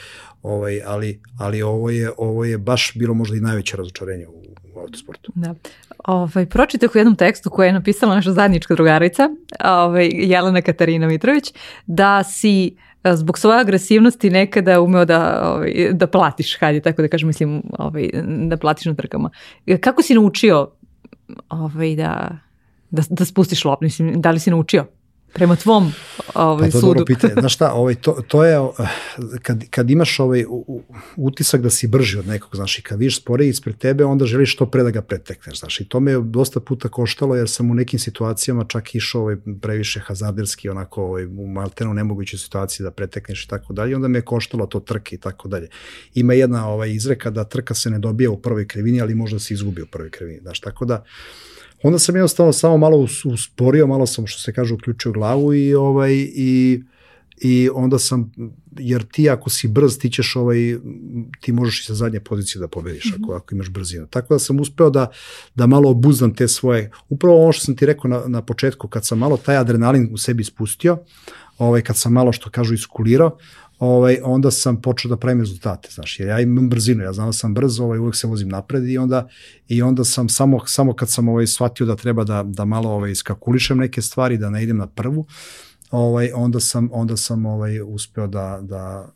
ovaj, ali, ali ovo je, ovo je baš bilo možda i najveće razočarenje u, u autosportu. Da. Ovaj, pročitah u jednom tekstu koje je napisala naša zajednička drugarica, ovaj, Jelena Katarina Mitrović, da si e, zbog svoje agresivnosti nekada umeo da, ovaj, da platiš, hajde tako da kažem, mislim, ovaj, da platiš na trkama. Kako si naučio ovaj, da, da, da spustiš loptu? Mislim, da li si naučio? Prema tvom ovaj, pa to sudu. Dobro pitanje. Znaš šta, ovaj, to, to je, kad, kad imaš ovaj utisak da si brži od nekog, znaš, i kad vidiš spore ispred tebe, onda želiš što pre da ga pretekneš, znaš, i to me je dosta puta koštalo, jer sam u nekim situacijama čak išao ovaj, previše hazarderski, onako, ovaj, u maltenu nemogućoj situaciji da pretekneš i tako dalje, onda me je koštalo to trke i tako dalje. Ima jedna ovaj, izreka da trka se ne dobija u prvoj krivini, ali možda se izgubi u prvoj krivini, znaš, tako da, Onda sam jednostavno samo malo usporio, malo sam, što se kaže, uključio glavu i, ovaj, i, i onda sam, jer ti ako si brz, ti ćeš ovaj, ti možeš i sa zadnje pozicije da pobediš mm -hmm. ako, ako imaš brzinu. Tako da sam uspeo da, da malo obuzdam te svoje, upravo ono što sam ti rekao na, na početku, kad sam malo taj adrenalin u sebi spustio, ovaj, kad sam malo što kažu iskulirao, ovaj, onda sam počeo da pravim rezultate, znaš, jer ja imam brzinu, ja znam da sam brz, ovaj, uvek se vozim napred i onda, i onda sam samo, samo kad sam ovaj, shvatio da treba da, da malo ovaj, skakulišem neke stvari, da ne idem na prvu, ovaj, onda sam, onda sam ovaj, uspeo da, da,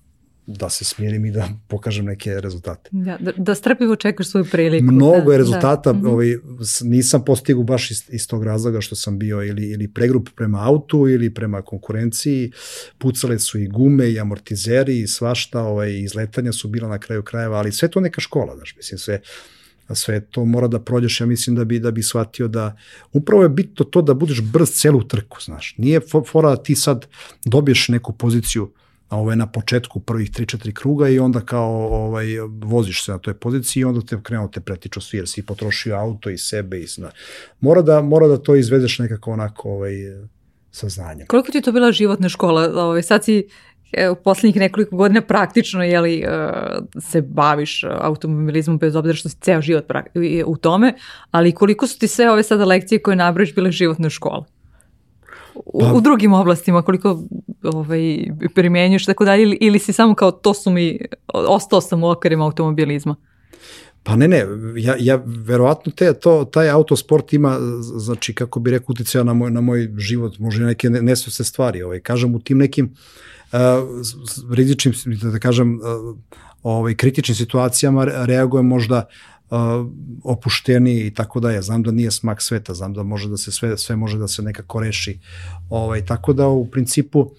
da se smirim i da pokažem neke rezultate. Da, da, da strpljivo čekaš svoju priliku. Mnogo da, je rezultata, da. ovaj, nisam postigu baš iz, iz tog razloga što sam bio ili, ili pregrup prema autu ili prema konkurenciji, pucale su i gume i amortizeri i svašta, ovaj, izletanja su bila na kraju krajeva, ali sve to neka škola, znaš, mislim, sve, sve to mora da prođeš, ja mislim da bi da bi shvatio da upravo je bitno to da budeš brz celu trku, znaš. Nije fora da ti sad dobiješ neku poziciju ovaj, na početku prvih 3-4 kruga i onda kao ovaj, voziš se na toj poziciji i onda te krenuo te pretiču svi jer si potrošio auto i sebe i sna. Mora da, mora da to izvedeš nekako onako ovaj, sa znanjem. Koliko ti je to bila životna škola? Ovaj, sad si u poslednjih nekoliko godina praktično jeli, se baviš automobilizmom bez obzira što si ceo život u tome, ali koliko su ti sve ove sada lekcije koje nabraviš bile životne škole? U, pa, u drugim oblastima koliko ovaj, primenjuješ tako dalje ili, ili si samo kao to su mi, ostao sam u okvirima automobilizma? Pa ne, ne, ja, ja verovatno te, to, taj autosport ima, znači, kako bi rekao, utjecao na moj, na moj život, možda neke nesvese stvari. Ovaj, kažem, u tim nekim uh, rizičnim, da kažem, uh, ovaj, kritičnim situacijama reagujem možda uh, opušteniji i tako da je. Znam da nije smak sveta, znam da može da se sve, sve može da se nekako reši. Ovaj, tako da u principu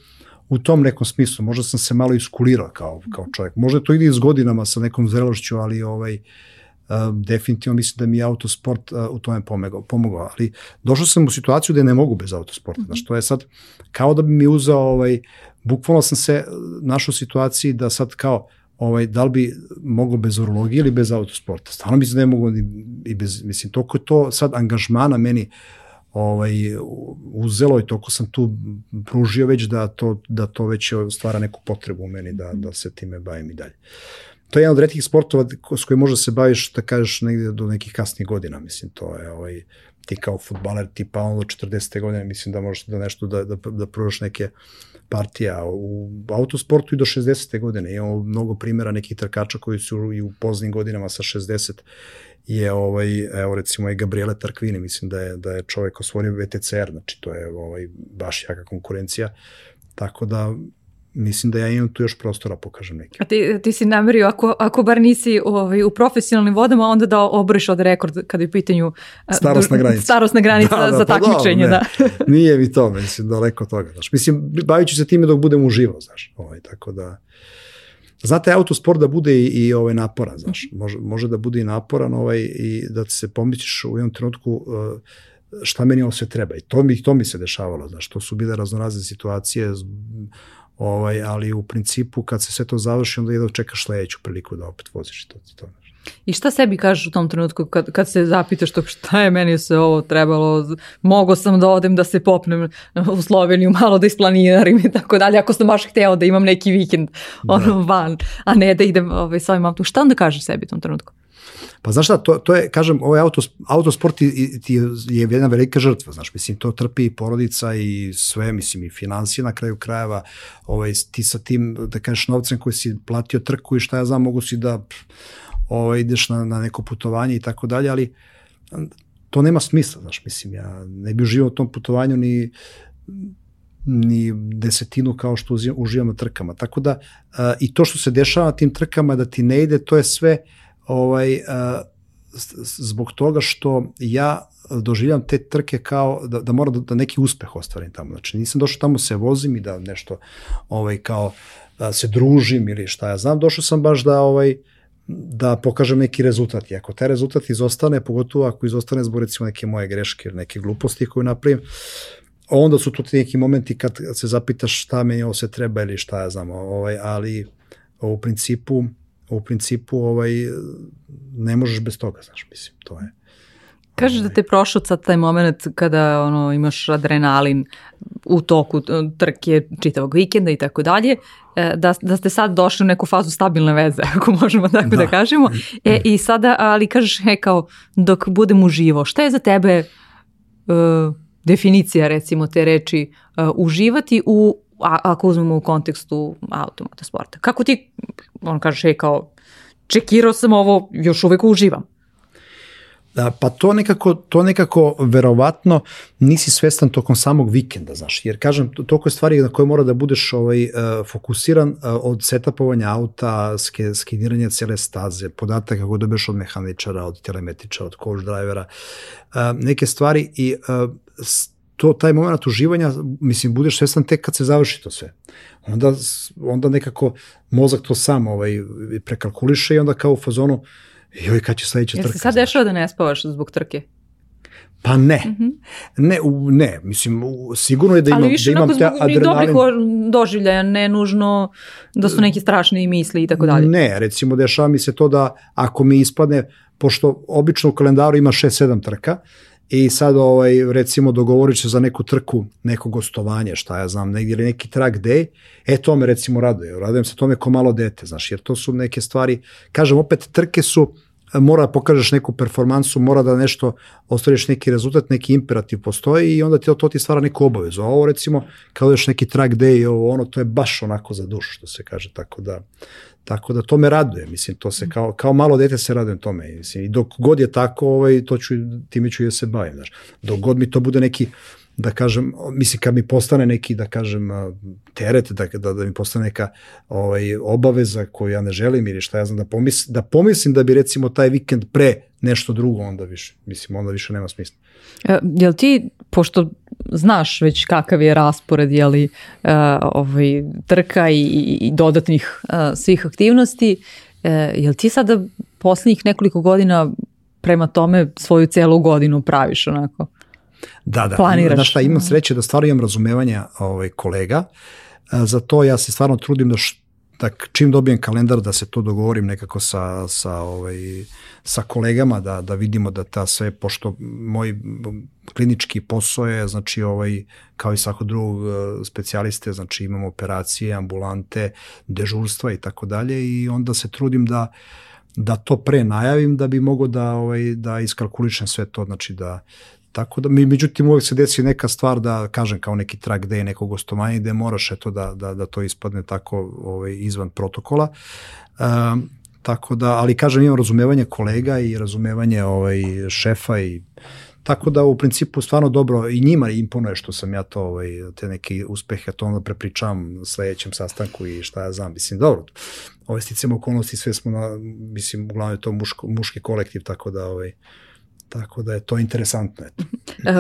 u tom nekom smislu, možda sam se malo iskulirao kao, kao čovjek. Možda to ide iz godinama sa nekom zrelošću, ali ovaj, definitivno mislim da mi je autosport uh, u tome pomogao, pomogao. Ali došao sam u situaciju da ne mogu bez autosporta. Znaš, to je sad kao da bi mi uzao, ovaj, bukvalno sam se našao u situaciji da sad kao, ovaj, da li bi moglo bez urologije ili bez autosporta. Stvarno mislim da ne mogu i bez, mislim, toliko je to sad angažmana meni ovaj, uzelo i toliko sam tu pružio već da to, da to već stvara neku potrebu u meni da, da se time bavim i dalje. to je jedan od redkih sportova s kojim možda se baviš, da kažeš, negde do nekih kasnih godina, mislim, to je ovaj, ti kao futbaler tipa ono do 40. godine, mislim da možeš da nešto da, da, da pružaš neke partija u autosportu i do 60. godine. Imamo mnogo primjera nekih trkača koji su i u poznim godinama sa 60 je ovaj evo recimo i Gabriele Tarquini mislim da je da je čovjek osvojio VTCR znači to je ovaj baš jaka konkurencija tako da mislim da ja imam tu još prostora pokažem neki. A ti, ti si namerio, ako, ako bar nisi ovaj, u profesionalnim vodama, onda da obriš od rekord kada je u pitanju starostna granica, starostna granica da, da, za pa takmičenje. Da, da. Nije mi to, mislim, daleko toga. Znaš. Mislim, bavit ću se time dok budem uživo, znaš. Ovaj, tako da... Znate, autosport da bude i, i ovaj naporan, znaš. Može, može da bude i naporan ovaj, i da se pomićiš u jednom trenutku uh, šta meni ovo sve treba. I to mi, to mi se dešavalo, znaš. To su bile raznorazne situacije, ovaj, ali u principu kad se sve to završi, onda jedno čekaš sledeću priliku da opet voziš to. to I šta sebi kažeš u tom trenutku kad, kad se zapitaš to šta je meni se ovo trebalo, mogo sam da odem da se popnem u Sloveniju, malo da isplaniram i tako dalje, ako sam baš hteo da imam neki vikend da. ono van, a ne da idem ovaj, s ovim autom. Šta onda kažeš sebi u tom trenutku? Pa znaš šta, to, to je, kažem, ovaj auto, autosport ti, ti je jedna velika žrtva, znaš, mislim, to trpi i porodica i sve, mislim, i financije na kraju krajeva, ovaj, ti sa tim, da kažeš, novcem koji si platio trku i šta ja znam, mogu si da ovaj, ideš na, na neko putovanje i tako dalje, ali to nema smisla, znaš, mislim, ja ne bi uživao u tom putovanju ni ni desetinu kao što uživam na trkama. Tako da, a, i to što se dešava na tim trkama da ti ne ide, to je sve ovaj, a, zbog toga što ja doživljam te trke kao da, da moram da, da neki uspeh ostvarim tamo. Znači nisam došao tamo se vozim i da nešto ovaj kao da se družim ili šta ja znam, došao sam baš da ovaj da pokažem neki rezultat. I ako taj rezultat izostane, pogotovo ako izostane zbog recimo neke moje greške ili neke gluposti koje napravim, onda su tu ti neki momenti kad se zapitaš šta meni ovo se treba ili šta ja znam, ovaj, ali u principu u principu ovaj, ne možeš bez toga, znaš, mislim, to je. Kažeš da te prošao sad taj moment kada ono, imaš adrenalin u toku trke čitavog vikenda i tako dalje, e, da, da ste sad došli u neku fazu stabilne veze, ako možemo tako da, da kažemo. E, I sada, ali kažeš, he, kao, dok budem uživo, šta je za tebe uh, definicija, recimo, te reči uh, uživati u a, ako uzmemo u kontekstu automotosporta. Kako ti, on kaže, hej, kao, čekirao sam ovo, još uvek uživam. Da, pa to nekako, to nekako verovatno nisi svestan tokom samog vikenda, znaš, jer kažem, toliko je stvari na koje mora da budeš ovaj, uh, fokusiran uh, od setapovanja auta, ske, skeniranja cele staze, podataka kako dobiješ od mehaničara, od telemetričara, od coach drivera, uh, neke stvari i to, taj moment uživanja, mislim, budeš svestan tek kad se završi to sve. Onda, onda nekako mozak to sam ovaj, prekalkuliše i onda kao u fazonu, joj, kad će sledeća trka. Jesi sad dešava da ne spavaš zbog trke? Pa ne. Mm -hmm. Ne, u, ne, mislim, u, sigurno je da imam, više da imam te adrenalin. Ali dobrih doživljaja, ne nužno da su neki strašni misli i tako dalje. Ne, recimo dešava mi se to da ako mi ispadne, pošto obično u kalendaru ima 6-7 trka, i sad ovaj, recimo dogovorit će za neku trku, neko gostovanje, šta ja znam, negdje ili neki track day, e to me recimo raduje, radujem se tome ko malo dete, znaš, jer to su neke stvari, kažem opet trke su, mora da pokažeš neku performansu, mora da nešto ostvariš neki rezultat, neki imperativ postoji i onda ti to, to ti stvara neku obavezu. A ovo recimo, kao još neki track day, ovo ono, to je baš onako za dušu, što se kaže, tako da Tako da to me raduje, mislim, to se kao, kao malo dete se radujem tome, mislim, i dok god je tako, ovaj, to ću, time ću i da se bavim, znaš. Dok god mi to bude neki, da kažem, mislim, kad mi postane neki, da kažem, teret, da, da, da mi postane neka ovaj, obaveza koju ja ne želim ili šta ja znam, da, pomis, da pomislim da bi recimo taj vikend pre nešto drugo, onda više, mislim, onda više nema smisla. E, jel ti, pošto znaš već kakav je raspored jeli, uh, ovaj, trka i, i dodatnih uh, svih aktivnosti, uh, jel ti sada poslednjih nekoliko godina prema tome svoju celu godinu praviš onako? Da, da. Planiraš. Znaš šta, imam sreće da stvarno imam razumevanja ovaj, kolega. Za to ja se stvarno trudim da, š, da čim dobijem kalendar da se to dogovorim nekako sa, sa, ovaj, sa kolegama da, da vidimo da ta sve, pošto moj klinički posao je, znači ovaj, kao i svako drugog e, specijaliste, znači imamo operacije, ambulante, dežurstva i tako dalje i onda se trudim da da to pre najavim da bi mogo da ovaj da iskalkulišem sve to znači da Tako da, mi, međutim, uvek se desi neka stvar da, kažem, kao neki track day, nekog gostovanja, gde moraš eto da, da, da to ispadne tako ovaj, izvan protokola. Um, tako da, ali kažem, imam razumevanje kolega i razumevanje ovaj, šefa i Tako da u principu stvarno dobro i njima imponuje što sam ja to ovaj te neke uspehe to onda prepričavam na sledećem sastanku i šta ja znam mislim dobro. Ove sticamo okolnosti sve smo na mislim uglavnom je to muško, muški kolektiv tako da ovaj Tako da je to interesantno. Eto.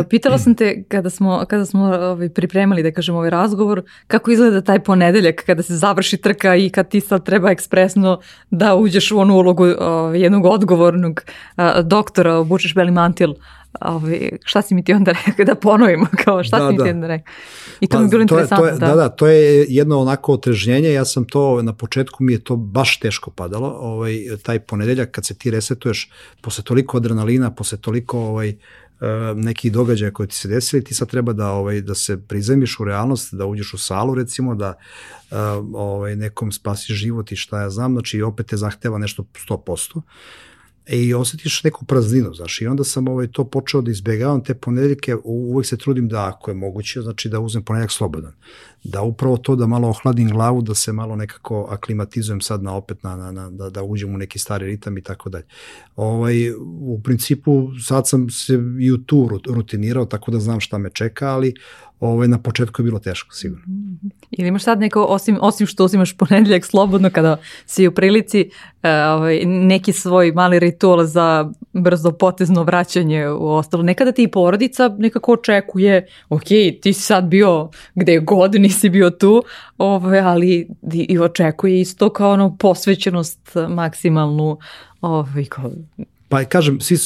Pitala sam te kada smo, kada smo ovaj, pripremali, da kažem, ovaj razgovor, kako izgleda taj ponedeljak kada se završi trka i kad ti sad treba ekspresno da uđeš u onu ulogu ovaj, jednog odgovornog a, doktora, obučeš beli mantil, ovaj, šta si mi ti onda rekao, da ponovimo, kao šta da, si mi da. ti onda rekao. I to pa, mi je bilo interesantno. Je, da. da, da, to je jedno onako otrežnjenje, ja sam to, na početku mi je to baš teško padalo, ovaj, taj ponedeljak kad se ti resetuješ, posle toliko adrenalina, posle toliko ovaj, e, neki događaja koji ti se desili, ti sad treba da ovaj da se prizemiš u realnost, da uđeš u salu recimo, da uh, ovaj nekom spasiš život i šta ja znam, znači opet te zahteva nešto 100% e, i osetiš neku prazninu, znaš, i onda sam ovaj, to počeo da izbegavam te ponedeljke, uvek se trudim da ako je moguće, znači da uzmem ponedeljak slobodan. Da upravo to da malo ohladim glavu, da se malo nekako aklimatizujem sad na opet, na, na, na, da, da uđem u neki stari ritam i tako dalje. Ovaj, u principu sad sam se i u tu rutinirao, tako da znam šta me čeka, ali ovaj, na početku je bilo teško, sigurno. Mhm. Ili imaš sad neko, osim, osim što uzimaš ponedeljak slobodno kada si u prilici, uh, ovaj, neki svoj mali ritual za brzo potezno vraćanje u ostalo. Nekada ti i porodica nekako očekuje, ok, ti si sad bio gde god, nisi bio tu, ovaj, ali i očekuje isto kao ono posvećenost maksimalnu ovaj, kao, Pa kažem, svi,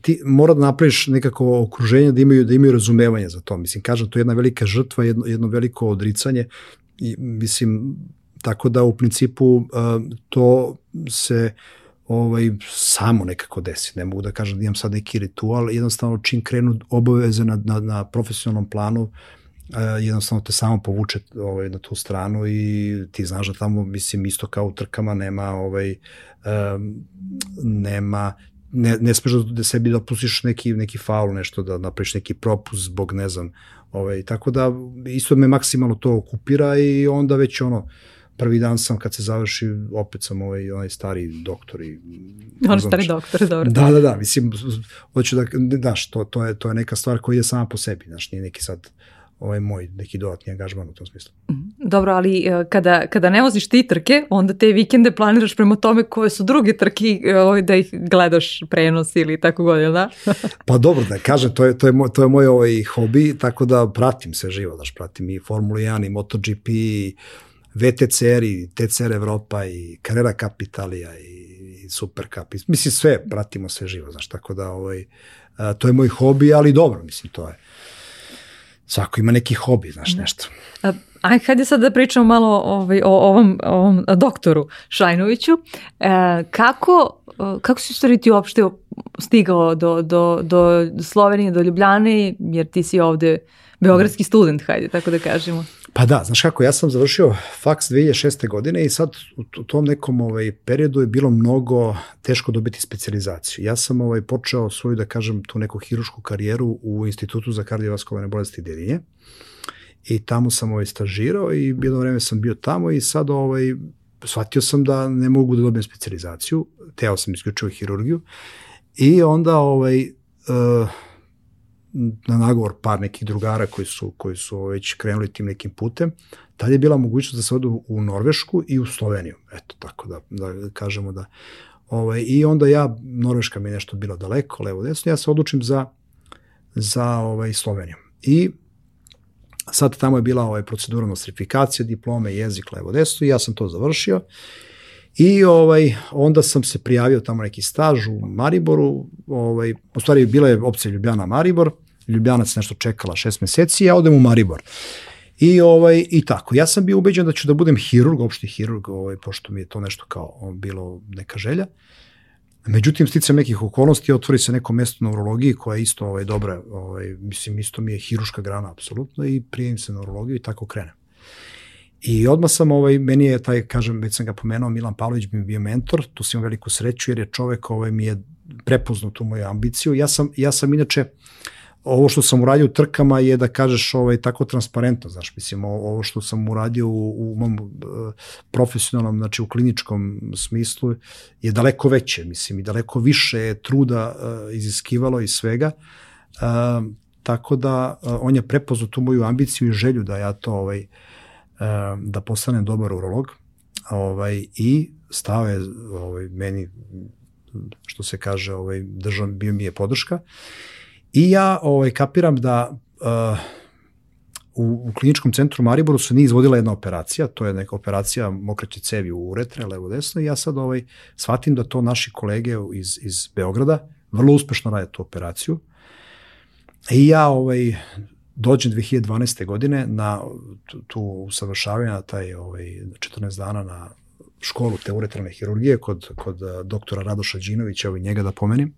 ti mora da napraviš nekako okruženje da imaju, da imaju razumevanje za to. Mislim, kažem, to je jedna velika žrtva, jedno, jedno veliko odricanje i mislim, tako da u principu to se ovaj, samo nekako desi. Ne mogu da kažem da imam sad neki ritual, jednostavno čim krenu obaveze na, na, na profesionalnom planu, jednostavno te samo povuče ovaj, na tu stranu i ti znaš da tamo, mislim, isto kao u trkama nema ovaj, um, nema ne, ne smeš da sebi dopustiš neki, neki faul, nešto da napraviš neki propust zbog ne znam, ovaj, tako da isto me maksimalno to okupira i onda već ono, prvi dan sam kad se završi, opet sam ovaj, onaj stari doktor i... On stari doktor, dobro. Da, da, da, mislim, hoću da, znaš, to, to, je, to je neka stvar koja je sama po sebi, znaš, nije neki sad ovaj moj neki dodatni angažman u tom smislu. Mhm. Dobro, ali e, kada, kada ne voziš ti trke, onda te vikende planiraš prema tome koje su druge trke e, ovaj, da ih gledaš prenos ili tako god, jel da? pa dobro, da kažem, to je, to je, moj, to je moj ovaj hobi, tako da pratim se živo, daš, pratim i Formulu 1 i MotoGP i VTCR i TCR Evropa i Carrera Capitalija i Super Cup. Mislim, sve pratimo sve živo, znaš, tako da ovaj, to je moj hobi, ali dobro, mislim, to je svako ima neki hobi, znaš, da. nešto. Aj, hajde sad da pričamo malo ovaj, o ovom, ovom doktoru Šajnoviću. E, kako, kako si stvari ti uopšte stigao do, do, do Slovenije, do Ljubljane, jer ti si ovde beogradski student, hajde tako da kažemo. Pa da, znaš kako, ja sam završio faks 2006. godine i sad u tom nekom ovaj, periodu je bilo mnogo teško dobiti specializaciju. Ja sam ovaj, počeo svoju, da kažem, tu neku hirušku karijeru u Institutu za kardiovaskularne bolesti Dedinje i tamo sam ovaj, stažirao i jedno vreme sam bio tamo i sad ovaj, shvatio sam da ne mogu da dobijem specializaciju, teo sam isključio hirurgiju i onda ovaj, uh, na nagovor par nekih drugara koji su, koji su već krenuli tim nekim putem, tad je bila mogućnost da se odu u Norvešku i u Sloveniju. Eto, tako da, da kažemo da... Ovaj, I onda ja, Norveška mi je nešto bilo daleko, levo, desno, ja se odlučim za, za ovaj, Sloveniju. I sad tamo je bila ovaj, procedura nostrifikacije, diplome, jezik, levo, desno, i ja sam to završio. I ovaj, onda sam se prijavio tamo neki staž u Mariboru, ovaj, u stvari bila je opcija Ljubljana Maribor, Ljubljanac nešto čekala šest meseci, ja odem u Maribor. I, ovaj, I tako. Ja sam bio ubeđen da ću da budem hirurg, opšti hirurg, ovaj, pošto mi je to nešto kao bilo neka želja. Međutim, sticam nekih okolnosti, otvori se neko mesto na urologiji koja je isto ovaj, dobra, ovaj, mislim, isto mi je hiruška grana, apsolutno, i prijem se na urologiju i tako krenem. I odmah sam, ovaj, meni je taj, kažem, već sam ga pomenuo, Milan Pavlović bi mi bio mentor, tu sam imao veliku sreću jer je čovek ovaj, mi je prepoznao tu moju ambiciju. Ja sam, ja sam inače, ovo što sam uradio u trkama je da kažeš ovaj tako transparentno, znaš, mislim ovo što sam uradio u, u mom uh, profesionalnom, znači u kliničkom smislu je daleko veće, mislim i daleko više truda uh, iziskivalo i svega. Uh, tako da on je prepoznao tu moju ambiciju i želju da ja to ovaj uh, da postanem dobar urolog. Ovaj i stao je ovaj meni što se kaže, ovaj držav bio mi je podrška. I ja ovaj, kapiram da uh, u, u kliničkom centru Mariboru se nije izvodila jedna operacija, to je neka operacija mokraće cevi u uretre, levo desno, i ja sad ovaj, shvatim da to naši kolege iz, iz Beograda vrlo uspešno rade tu operaciju. I ja ovaj, dođem 2012. godine na tu usavršavanje na taj ovaj, 14 dana na školu te uretralne hirurgije kod, kod doktora Radoša Đinovića, i njega da pomenim.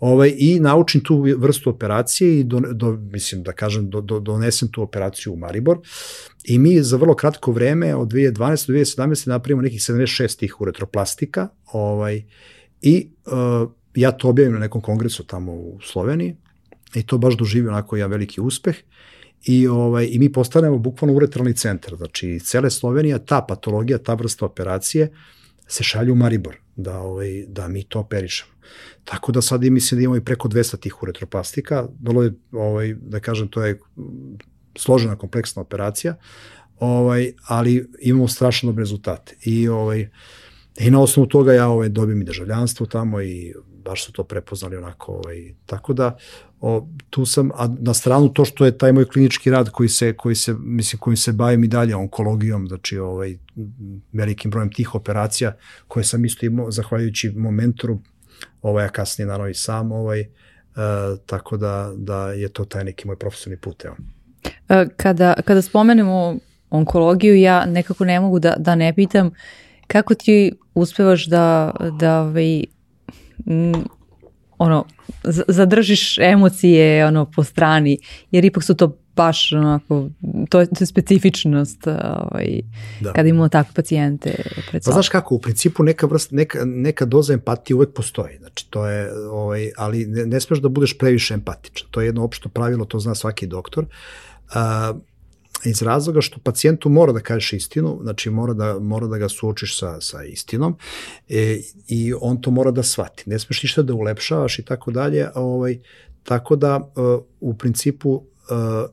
Ovaj, I naučim tu vrstu operacije i do, do, mislim da kažem do, do, donesem tu operaciju u Maribor i mi za vrlo kratko vreme od 2012 do 2017 napravimo nekih 76 tih uretroplastika ovaj, i uh, ja to objavim na nekom kongresu tamo u Sloveniji i to baš doživio onako jedan veliki uspeh i, ovaj, i mi postanemo bukvalno uretralni centar. Znači, cele Slovenija, ta patologija, ta vrsta operacije se šalju u Maribor, da, ovaj, da mi to operišemo. Tako da sad mislim da imamo i preko 200 tih uretroplastika, vrlo je, ovaj, da kažem, to je složena, kompleksna operacija, ovaj, ali imamo strašno dobre rezultate. I, ovaj, I na osnovu toga ja ovaj, dobijem i državljanstvo tamo i baš su to prepoznali onako. Ovaj, tako da o, tu sam, a na stranu to što je taj moj klinički rad koji se, koji se, mislim, kojim se bavim i dalje onkologijom, znači ovaj, velikim brojem tih operacija koje sam isto imao, zahvaljujući mom mentoru, ovaj, a kasnije naravno i sam, ovaj, e, tako da, da je to taj neki moj profesionalni put. Evo. E, kada, kada spomenemo onkologiju, ja nekako ne mogu da, da ne pitam kako ti uspevaš da, da ovaj, ono, zadržiš emocije ono po strani, jer ipak su to baš onako, to je, to je specifičnost ovaj, da. kada imamo takve pacijente pred Pa znaš kako, u principu neka, vrst, neka, neka doza empatije uvek postoji, znači to je, ovaj, ali ne, ne smeš da budeš previše empatičan, to je jedno opšto pravilo, to zna svaki doktor. Uh, iz razloga što pacijentu mora da kažeš istinu, znači mora da, mora da ga suočiš sa, sa istinom e, i on to mora da shvati. Ne smeš ništa da ulepšavaš i tako dalje, ovaj, tako da uh, u principu uh,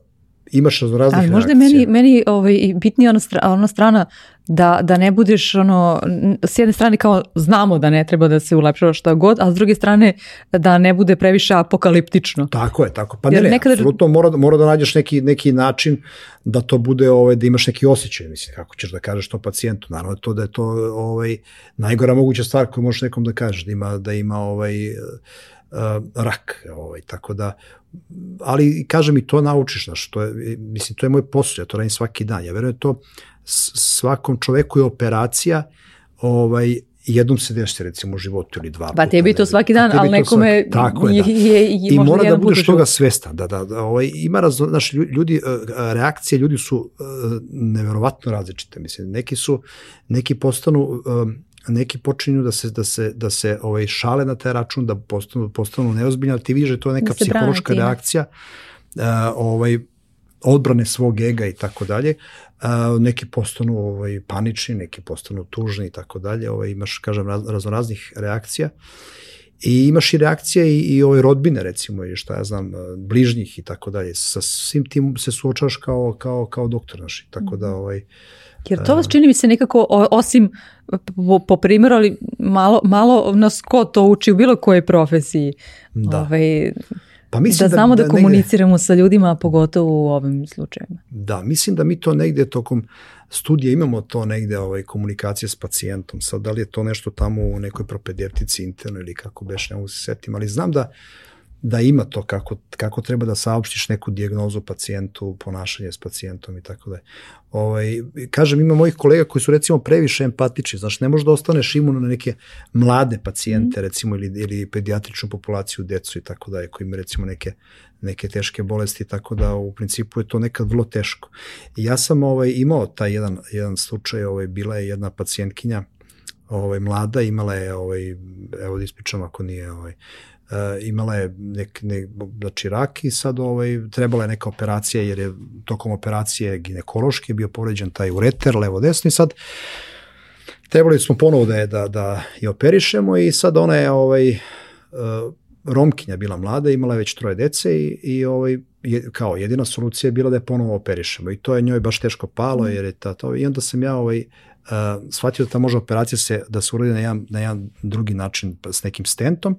imaš raznih Ali možda reakcija. meni, meni ovaj, bitnija ona, stra, ona strana da, da ne budeš ono, s jedne strane kao znamo da ne treba da se ulepšava šta god, a s druge strane da ne bude previše apokaliptično. Tako je, tako. Pa Jer ne, ne, nekada... apsolutno mora, mora da nađeš neki, neki način da to bude, ovaj, da imaš neki osjećaj, mislim, kako ćeš da kažeš to pacijentu. Naravno to da je to ovaj, najgora moguća stvar koju možeš nekom da kažeš, da ima, da ima ovaj, rak, ovaj, tako da ali kažem i to naučiš, znaš, to je, mislim, to je moj posao, ja to radim svaki dan, ja verujem da to svakom čoveku je operacija, ovaj, jednom se desi recimo u životu ili dva pa puta. Pa tebi to svaki dan, ali nekome svaki, tako je, da. je, je, je I mora da budeš toga svestan, da, da, da ovaj, ima razno, znaš, ljudi, e, reakcije ljudi su uh, neverovatno različite, mislim, neki su, neki postanu um, neki počinju da se da se da se ovaj šale na taj račun da postanu postanu neozbiljni, ti vidiš da to je neka da psihološka reakcija uh, ovaj odbrane svog ega i tako dalje. Neki postanu ovaj panični, neki postanu tužni i tako dalje. Ovaj imaš kažem raz, raznoraznih reakcija. I imaš i reakcije i, i ove rodbine recimo i šta ja znam bližnjih i tako dalje. Sa svim tim se suočaš kao kao kao doktor naš. Tako da mhm. ovaj Jer to vas čini mi se nekako, osim po, po primjeru, ali malo, malo nas ko to uči u bilo kojoj profesiji. Da. Ovaj, pa mislim da, da znamo da, da komuniciramo negde, sa ljudima, pogotovo u ovim slučajima. Da, mislim da mi to negde tokom studija imamo to negde ovaj, komunikacije s pacijentom. Sad, da li je to nešto tamo u nekoj propedjevtici interno ili kako beš, ne mogu se setim, ali znam da da ima to kako, kako treba da saopštiš neku dijagnozu pacijentu, ponašanje s pacijentom i tako da. Ovaj, kažem, ima mojih kolega koji su recimo previše empatični, znaš, ne možeš da ostaneš imun na neke mlade pacijente, mm. recimo, ili, ili pedijatričnu populaciju, decu i tako da, koji imaju recimo neke, neke teške bolesti, tako da u principu je to nekad vrlo teško. I ja sam ovaj, imao taj jedan, jedan slučaj, ovaj, bila je jedna pacijentkinja, ovaj, mlada, imala je, ovaj, evo da ispričam ako nije, ovaj, uh, imala je nek, nek, znači rak i sad ovaj, trebala je neka operacija jer je tokom operacije ginekološki bio povređen taj ureter, levo desni sad trebali smo ponovo da je, da, da je operišemo i sad ona je ovaj, uh, Romkinja bila mlada, imala je već troje dece i, i ovaj, je, kao jedina solucija je bila da je ponovo operišemo i to je njoj baš teško palo jer je ta, to, i onda sam ja ovaj, uh, shvatio da ta može operacija se, da se uradi na jedan, na jedan drugi način s nekim stentom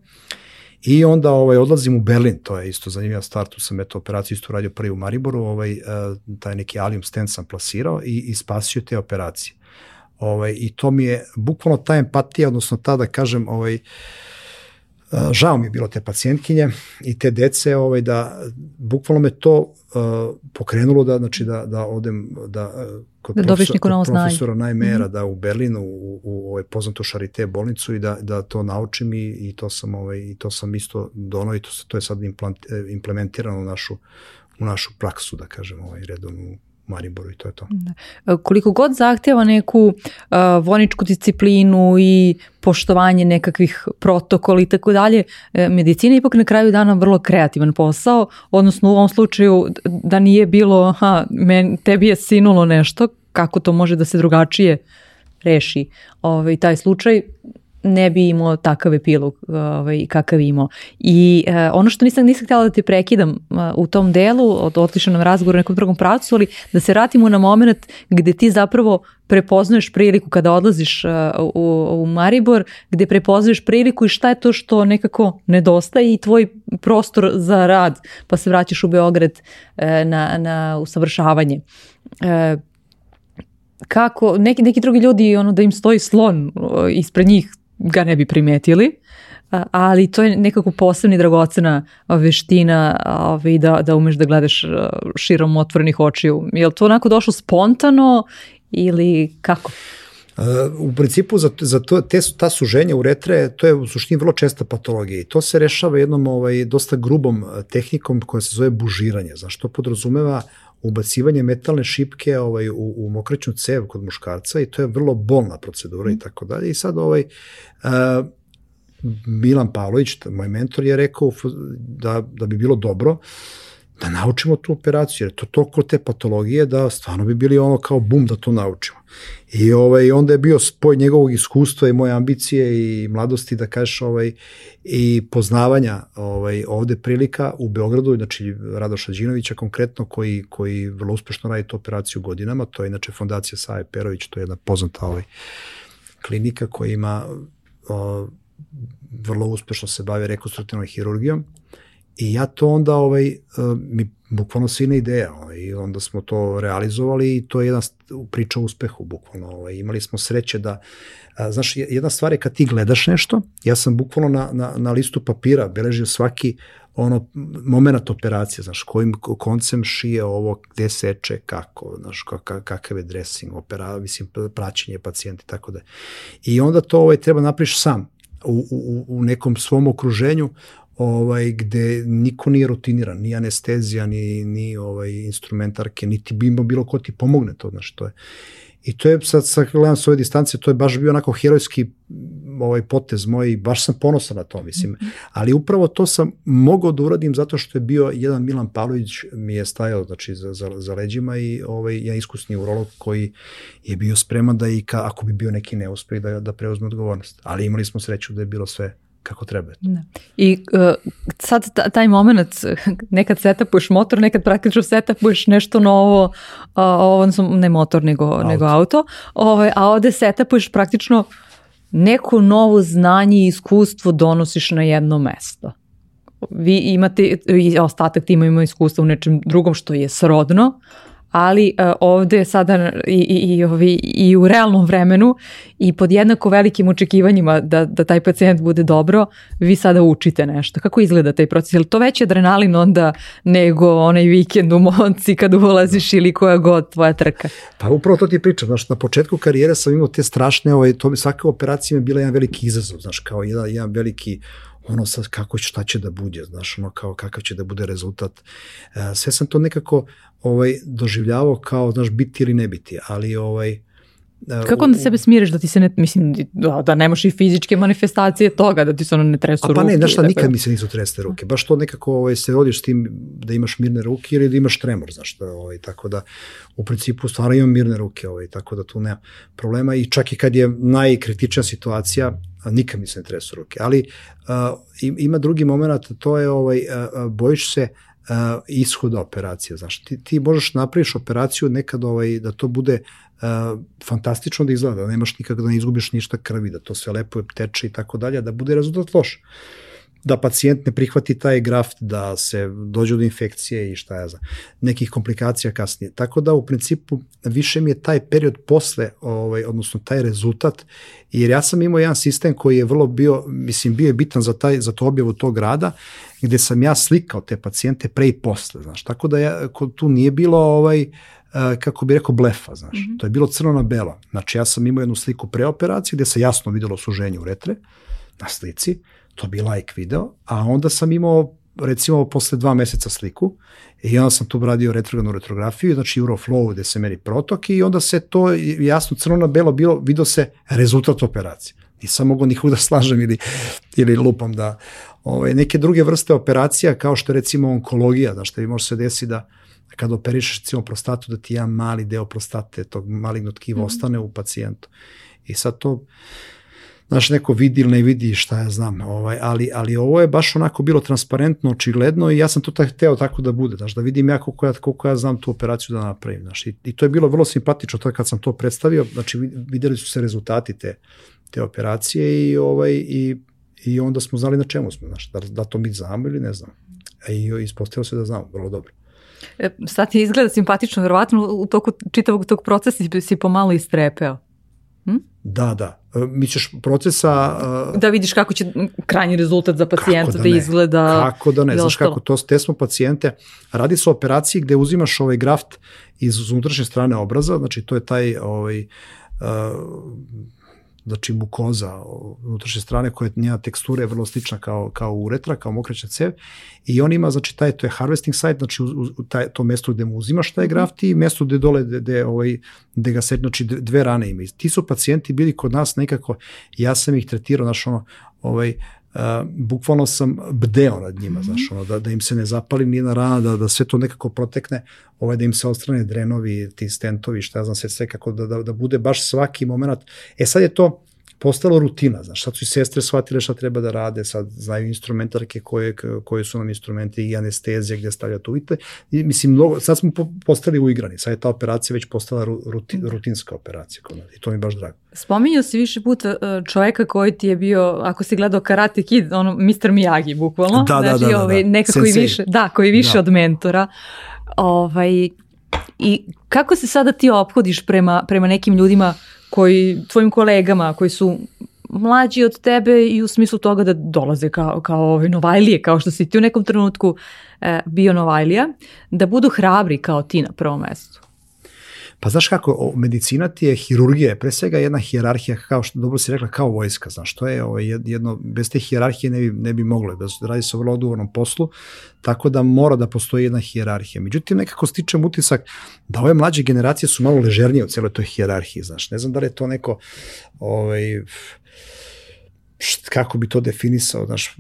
I onda ovaj, odlazim u Berlin, to je isto zanimljiva stvar, tu sam eto operaciju isto radio prvi u Mariboru, ovaj, uh, taj neki alium stent sam plasirao i, i spasio te operacije. Ovaj, I to mi je, bukvalno ta empatija, odnosno ta da kažem, ovaj, uh, žao mi je bilo te pacijentkinje i te dece ovaj da bukvalno me to uh, pokrenulo da znači da da odem da kod da profesora, kod profesora Najmera mm -hmm. da u Berlinu u, u ovaj poznatu Charité bolnicu i da da to naučim i, i to sam ovaj i to sam isto donao i to to je sad implementirano u našu u našu praksu da kažem ovaj redovnu Mariboru i to je to. Da. Koliko god zahtjeva neku uh, voničku disciplinu i poštovanje nekakvih protokola i tako dalje, e, medicina ipak na kraju dana vrlo kreativan posao, odnosno u ovom slučaju da nije bilo, ha, men, tebi je sinulo nešto, kako to može da se drugačije reši ovaj, taj slučaj, ne bi imao takav epilog ovaj, kakav imao. I uh, ono što nisam, nisam htjela da te prekidam uh, u tom delu, od otišao nam razgovor u nekom drugom pravcu, ali da se vratimo na moment gde ti zapravo prepoznaješ priliku kada odlaziš uh, u, u Maribor, gde prepoznaješ priliku i šta je to što nekako nedostaje i tvoj prostor za rad, pa se vraćaš u Beograd uh, na, na usavršavanje. Uh, kako neki neki drugi ljudi ono da im stoji slon ispred njih ga ne bi primetili, ali to je nekako posebni dragocena veština ovaj, da, da umeš da gledaš širom otvorenih očiju. Je li to onako došlo spontano ili kako? u principu za, za to, te, ta suženja uretre, to je u suštini vrlo česta patologija i to se rešava jednom ovaj, dosta grubom tehnikom koja se zove bužiranje, zašto podrazumeva ubacivanje metalne šipke ovaj, u, u mokraćnu cev kod muškarca i to je vrlo bolna procedura i tako dalje. I sad ovaj, uh, Milan Pavlović, moj mentor, je rekao da, da bi bilo dobro da naučimo tu operaciju, jer to toliko te patologije da stvarno bi bili ono kao bum da to naučimo. I ovaj, onda je bio spoj njegovog iskustva i moje ambicije i mladosti da kažeš ovaj, i poznavanja ovaj, ovde prilika u Beogradu, znači Radoša Đinovića konkretno koji, koji vrlo uspešno radi tu operaciju godinama, to je inače fondacija Saje Perović, to je jedna poznata ovaj, klinika koja ima o, vrlo uspešno se bavi rekonstruktivnom hirurgijom I ja to onda, ovaj, e, mi bukvalno sine ideja, ovaj, i onda smo to realizovali i to je jedna priča o uspehu, bukvalno. Ovaj, imali smo sreće da, a, znaš, jedna stvar je kad ti gledaš nešto, ja sam bukvalno na, na, na listu papira beležio svaki ono moment operacije, znaš, kojim koncem šije ovo, gde seče, kako, znaš, kakav je dressing, opera, mislim, praćenje pacijenta i tako da. I onda to ovaj, treba napriš sam u, u, u nekom svom okruženju, ovaj, gde niko nije rutiniran, ni anestezija, ni, ni ovaj, instrumentarke, niti bi imao bilo ko ti pomogne to, znaš, to je. I to je, sad, sad gledam s ove distance, to je baš bio onako herojski ovaj potez moj, baš sam ponosan na to, mislim. -hmm. Ali upravo to sam mogao da uradim zato što je bio jedan Milan Pavlović mi je stajao znači, za, za, za leđima i ovaj, jedan iskusni urolog koji je bio spreman da i ka, ako bi bio neki neuspeh da, da preuzme odgovornost. Ali imali smo sreću da je bilo sve kako treba. Da. I uh, sad taj moment, nekad setupuješ motor, nekad praktično setupuješ nešto novo, uh, sam, ne motor nego auto, nego auto ovaj, a ovde setupuješ praktično neko novo znanje i iskustvo donosiš na jedno mesto. Vi imate, i ostatak tima ima iskustva u nečem drugom što je srodno, ali uh, ovde sada i, i, i, ovi, i u realnom vremenu i pod jednako velikim očekivanjima da, da taj pacijent bude dobro, vi sada učite nešto. Kako izgleda taj proces? Je li to veći adrenalin onda nego onaj vikend u Monci kad ulaziš ili koja god tvoja trka? Pa upravo to ti pričam, znaš, na početku karijere sam imao te strašne, ovaj, to bi svaka operacija mi bila jedan veliki izazov, znaš, kao jedan, jedan veliki ono sad kako će, šta će da bude, znaš, ono kao kakav će da bude rezultat. E, sve sam to nekako ovaj, doživljavao kao, znaš, biti ili ne biti, ali ovaj, E, Kako onda sebe smiriš da ti se ne, mislim, da, da nemaš i fizičke manifestacije toga, da ti se ono ne tresu ruke? A pa ne, znaš šta, nikad mi se nisu treste ruke. Baš to nekako ovaj, se rodiš s tim da imaš mirne ruke ili da imaš tremor, znaš, da, ovaj, tako da u principu stvarno imam mirne ruke, ovaj, tako da tu nema problema i čak i kad je najkritična situacija, nikad mi se ne tresu ruke. Ali uh, ima drugi moment, to je ovaj, uh, bojiš se uh, ishoda operacije, znaš, ti, ti možeš napraviš operaciju nekad ovaj, da to bude uh, uh, fantastično da izgleda, da nemaš nikako da ne izgubiš ništa krvi, da to sve lepo teče i tako dalje, da bude rezultat loš. Da pacijent ne prihvati taj graft, da se dođe do infekcije i šta ja znam, nekih komplikacija kasnije. Tako da u principu više mi je taj period posle, ovaj, odnosno taj rezultat, jer ja sam imao jedan sistem koji je vrlo bio, mislim, bio je bitan za, taj, za to objavu tog rada, gde sam ja slikao te pacijente pre i posle, znaš, tako da ja, tu nije bilo ovaj, uh, kako bi rekao, blefa, znaš. Mm -hmm. To je bilo crno na belo. Znači, ja sam imao jednu sliku pre operacije gde se jasno videlo suženje u retre na slici, to bi like video, a onda sam imao recimo posle dva meseca sliku i onda sam tu radio retrogradnu retrografiju, znači Euroflow gde se meri protok i onda se to jasno crno na belo bilo, vidio se rezultat operacije. Nisam mogao nikog da slažem ili, ili lupam da ove, neke druge vrste operacija kao što je recimo onkologija, znaš, što bi može se desi da kad operišeš recimo prostatu da ti jedan mali deo prostate tog malignog tkiva mm -hmm. ostane u pacijentu. I sad to znaš, neko vidi ili ne vidi šta ja znam, ovaj, ali, ali ovo je baš onako bilo transparentno, očigledno i ja sam to tak, hteo tako da bude, znaš, da vidim ja koliko ja, koliko ja znam tu operaciju da napravim, znaš, i, i to je bilo vrlo simpatično to kad sam to predstavio, znači videli su se rezultati te, te operacije i, ovaj, i, i onda smo znali na čemu smo, znaš, da, da to mi znamo ili ne znam. I ispostavilo se da znamo, vrlo dobro. E, sad ti izgleda simpatično, verovatno u toku čitavog tog procesa si, si pomalo istrepeo. Hm? Da, da. Misliš procesa... Uh, da vidiš kako će krajnji rezultat za pacijenta da, da izgleda. Kako da ne, znaš kako, to, te smo pacijente, radi se o operaciji gde uzimaš ovaj graft iz unutrašnje strane obraza, znači to je taj ovaj, uh, znači mukoza unutrašnje strane koja njena tekstura je vrlo slična kao, kao uretra, kao mokraća cev i on ima, znači taj, to je harvesting site, znači u, u taj, to mesto gde mu uzimaš taj graft i mesto gde dole, gde, gde, ovaj, gde ga se, znači dve rane ima. Ti su pacijenti bili kod nas nekako, ja sam ih tretirao, znači ono, ovaj, Uh, bukvalno sam bdeo nad njima, mm -hmm. znaš, ono, da, da im se ne zapali ni na rana, da, da sve to nekako protekne, ovaj, da im se ostrane drenovi, ti stentovi, šta ja znam, sve, sve kako da, da, da bude baš svaki moment. E sad je to, postalo rutina, znaš, sad su i sestre shvatile šta treba da rade, sad znaju instrumentarke koje, koje su nam instrumenti i anestezija gde stavljati uvite. I, mislim, mnogo, sad smo postali uigrani, sad je ta operacija već postala ruti, da. rutinska operacija kod nas i to mi je baš drago. Spominjao si više puta e, čoveka koji ti je bio, ako si gledao Karate Kid, ono, Mr. Miyagi, bukvalno. Da, da, znači, da, da, ovaj, da. Nekako Sensei. i više, da, koji više da. od mentora. Ovaj, I kako se sada ti ophodiš prema, prema nekim ljudima koji, tvojim kolegama koji su mlađi od tebe i u smislu toga da dolaze kao, kao Novajlije, kao što si ti u nekom trenutku e, bio Novajlija, da budu hrabri kao ti na prvom mestu. Pa znaš kako, medicina ti je hirurgija, pre svega jedna hijerarhija, kao što dobro si rekla, kao vojska, znaš, to je ovaj, jedno, bez te hijerarhije ne bi, ne bi moglo, bez, radi se o vrlo odgovornom poslu, tako da mora da postoji jedna hijerarhija. Međutim, nekako stičem utisak da ove mlađe generacije su malo ležernije u celoj toj hijerarhiji, znaš, ne znam da li je to neko, ovaj, št, kako bi to definisao, znaš,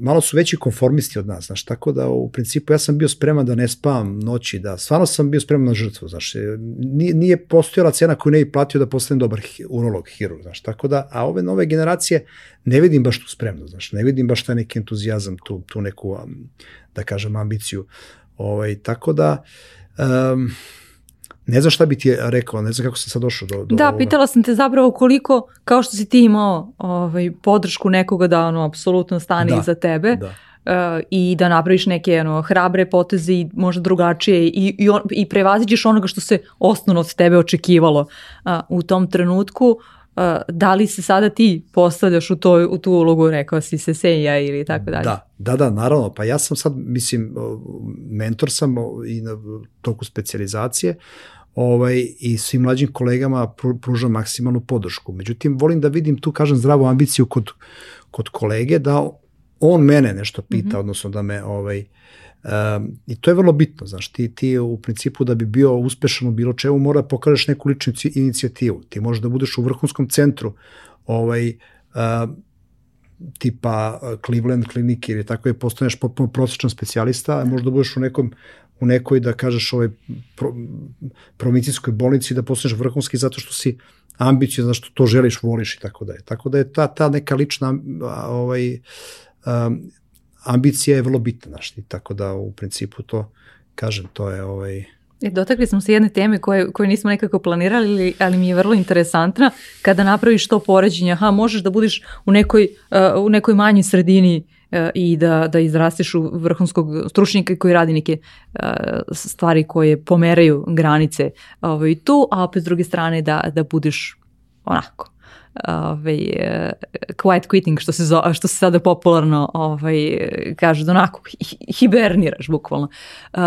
malo su veći konformisti od nas, znaš, tako da u principu ja sam bio spreman da ne spavam noći, da stvarno sam bio spreman na žrtvu, znaš, nije, nije postojala cena koju ne bi platio da postanem dobar urolog, hirurg, znaš, tako da, a ove nove generacije ne vidim baš tu spremno, znaš, ne vidim baš taj neki entuzijazam, tu, tu neku, da kažem, ambiciju, ovaj, tako da, um, Ne znam šta bi ti rekao, ne znam kako se sad došao do, do Da, ovoga. pitala sam te zapravo koliko, kao što si ti imao ovaj, podršku nekoga da ono apsolutno stane da, iza tebe, da. i da napraviš neke ono, hrabre poteze i možda drugačije i, i, on, i prevaziđeš onoga što se osnovno od tebe očekivalo uh, u tom trenutku, uh, da li se sada ti postavljaš u, toj, u tu ulogu, rekao si se seja ili tako dalje? Da, da, da, naravno, pa ja sam sad, mislim, mentor sam i na toku specializacije, ovaj, i svim mlađim kolegama pružam maksimalnu podršku. Međutim, volim da vidim tu, kažem, zdravu ambiciju kod, kod kolege, da on mene nešto pita, mm -hmm. odnosno da me ovaj, Um, I to je vrlo bitno, znaš, ti, ti u principu da bi bio uspešan u bilo čemu mora da pokažeš neku ličnu inicijativu. Ti možeš da budeš u vrhunskom centru ovaj, uh, tipa Cleveland klinike ili tako je postaneš potpuno prosječan specijalista, možda da budeš u nekom u nekoj, da kažeš, ovaj, pro, provincijskoj bolnici da postaneš vrhunski zato što si ambicio, znaš što to želiš, voliš i tako dalje. Tako da je ta, ta neka lična ovaj, um, ambicija je vrlo bitna, znaš, tako da u principu to, kažem, to je ovaj, E, dotakli smo se jedne teme koje, koje nismo nekako planirali, ali mi je vrlo interesantna. Kada napraviš to poređenje, aha, možeš da budeš u nekoj, uh, u nekoj manjoj sredini i da, da izrasteš u vrhunskog stručnjaka koji radi neke uh, stvari koje pomeraju granice ovaj, tu, a opet s druge strane da, da budeš onako ovaj, quiet quitting, što se, zo, što se sada popularno ovaj, kaže, da onako hiberniraš bukvalno. Uh,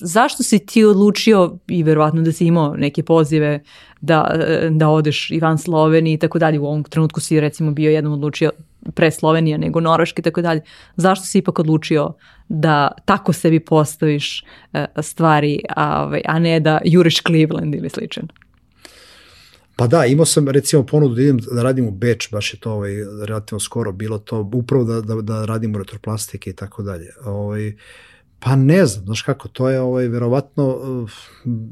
zašto si ti odlučio i verovatno da si imao neke pozive da, da odeš i van Slovenije i tako dalje, u ovom trenutku si recimo bio jednom odlučio pre Slovenija nego Norveške i tako dalje, zašto si ipak odlučio da tako sebi postaviš stvari, a, ovaj, a ne da juriš Cleveland ili slično? Pa da, imao sam recimo ponudu da idem da radim u Beč, baš je to ovaj, relativno skoro bilo to, upravo da, da, da radim u retroplastike i tako dalje. Ovaj, pa ne znam, znaš kako, to je ovaj, verovatno uh,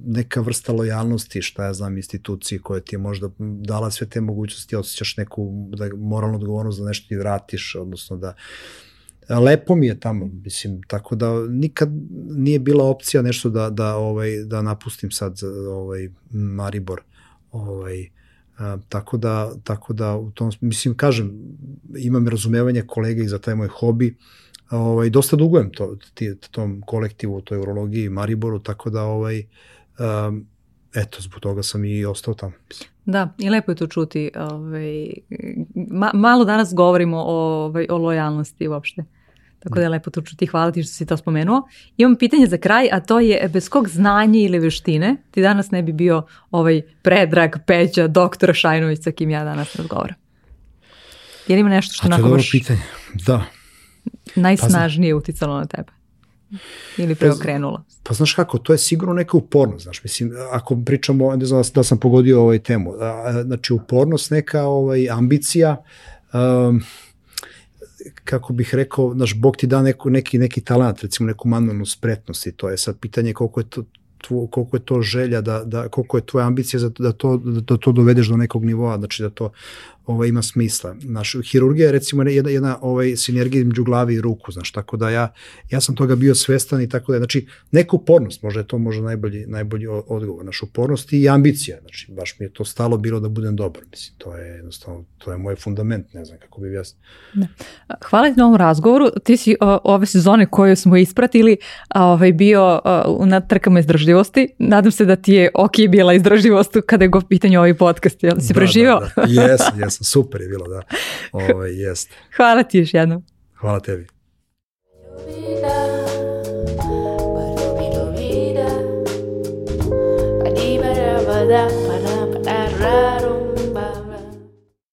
neka vrsta lojalnosti, šta ja znam, instituciji koja ti je možda dala sve te mogućnosti, osjećaš neku da, moralnu odgovornost da nešto ti vratiš, odnosno da lepo mi je tamo, mislim, tako da nikad nije bila opcija nešto da, da, ovaj, da napustim sad ovaj, Maribor Ovaj, a, tako da, tako da u tom, mislim, kažem, imam razumevanje kolega i za taj moj hobi, ovaj, dosta dugujem to, ti, tom kolektivu, toj urologiji Mariboru, tako da ovaj, um, eto, zbog toga sam i ostao tamo. Da, i lepo je to čuti. Ovaj, ma, malo danas govorimo o, ovaj, o lojalnosti uopšte. Tako da je lepo to čuti. Hvala ti što si to spomenuo. Imam pitanje za kraj, a to je bez kog znanja ili veštine ti danas ne bi bio ovaj predrag Peđa, doktor Šajnović sa kim ja danas razgovaram? Je li ima nešto što onako baš... pitanje, da. Najsnažnije pa, uticalo na tebe? Ili preokrenulo? Pa, pa znaš kako, to je sigurno neka upornost, znaš, mislim, ako pričamo, ne znam da sam pogodio ovaj temu, znači upornost, neka ovaj, ambicija, um, kako bih rekao, naš Bog ti da neku, neki, neki talent, recimo neku manualnu spretnost i to je sad pitanje koliko je to, tvo, koliko je to želja, da, da, koliko je tvoja ambicija za, da, to, da to dovedeš do nekog nivoa, znači da to ovaj, ima smisla. Naš, hirurgija je recimo jedna, jedna ovaj, sinergija između glavi i ruku, znaš, tako da ja, ja sam toga bio svestan i tako da, znači, neka upornost, možda je to možda najbolji, najbolji odgovor, naš upornost i ambicija, znači, baš mi je to stalo bilo da budem dobar, mislim, to je jednostavno, to je moj fundament, ne znam kako bi ja... Da. Hvala ti na ovom razgovoru, ti si o, ove sezone koje smo ispratili a, ovaj, bio a, na trkama izdržljivosti, izdržljivosti. Nadam se da ti je ok bila izdržljivost kada je go pitanje ovaj podcast. Jel si da, preživao? Da, da. Jesam, jes, Super je bilo, da. Ovo, jest. Hvala ti još jednom. Hvala tebi. Da, da, da, da, da.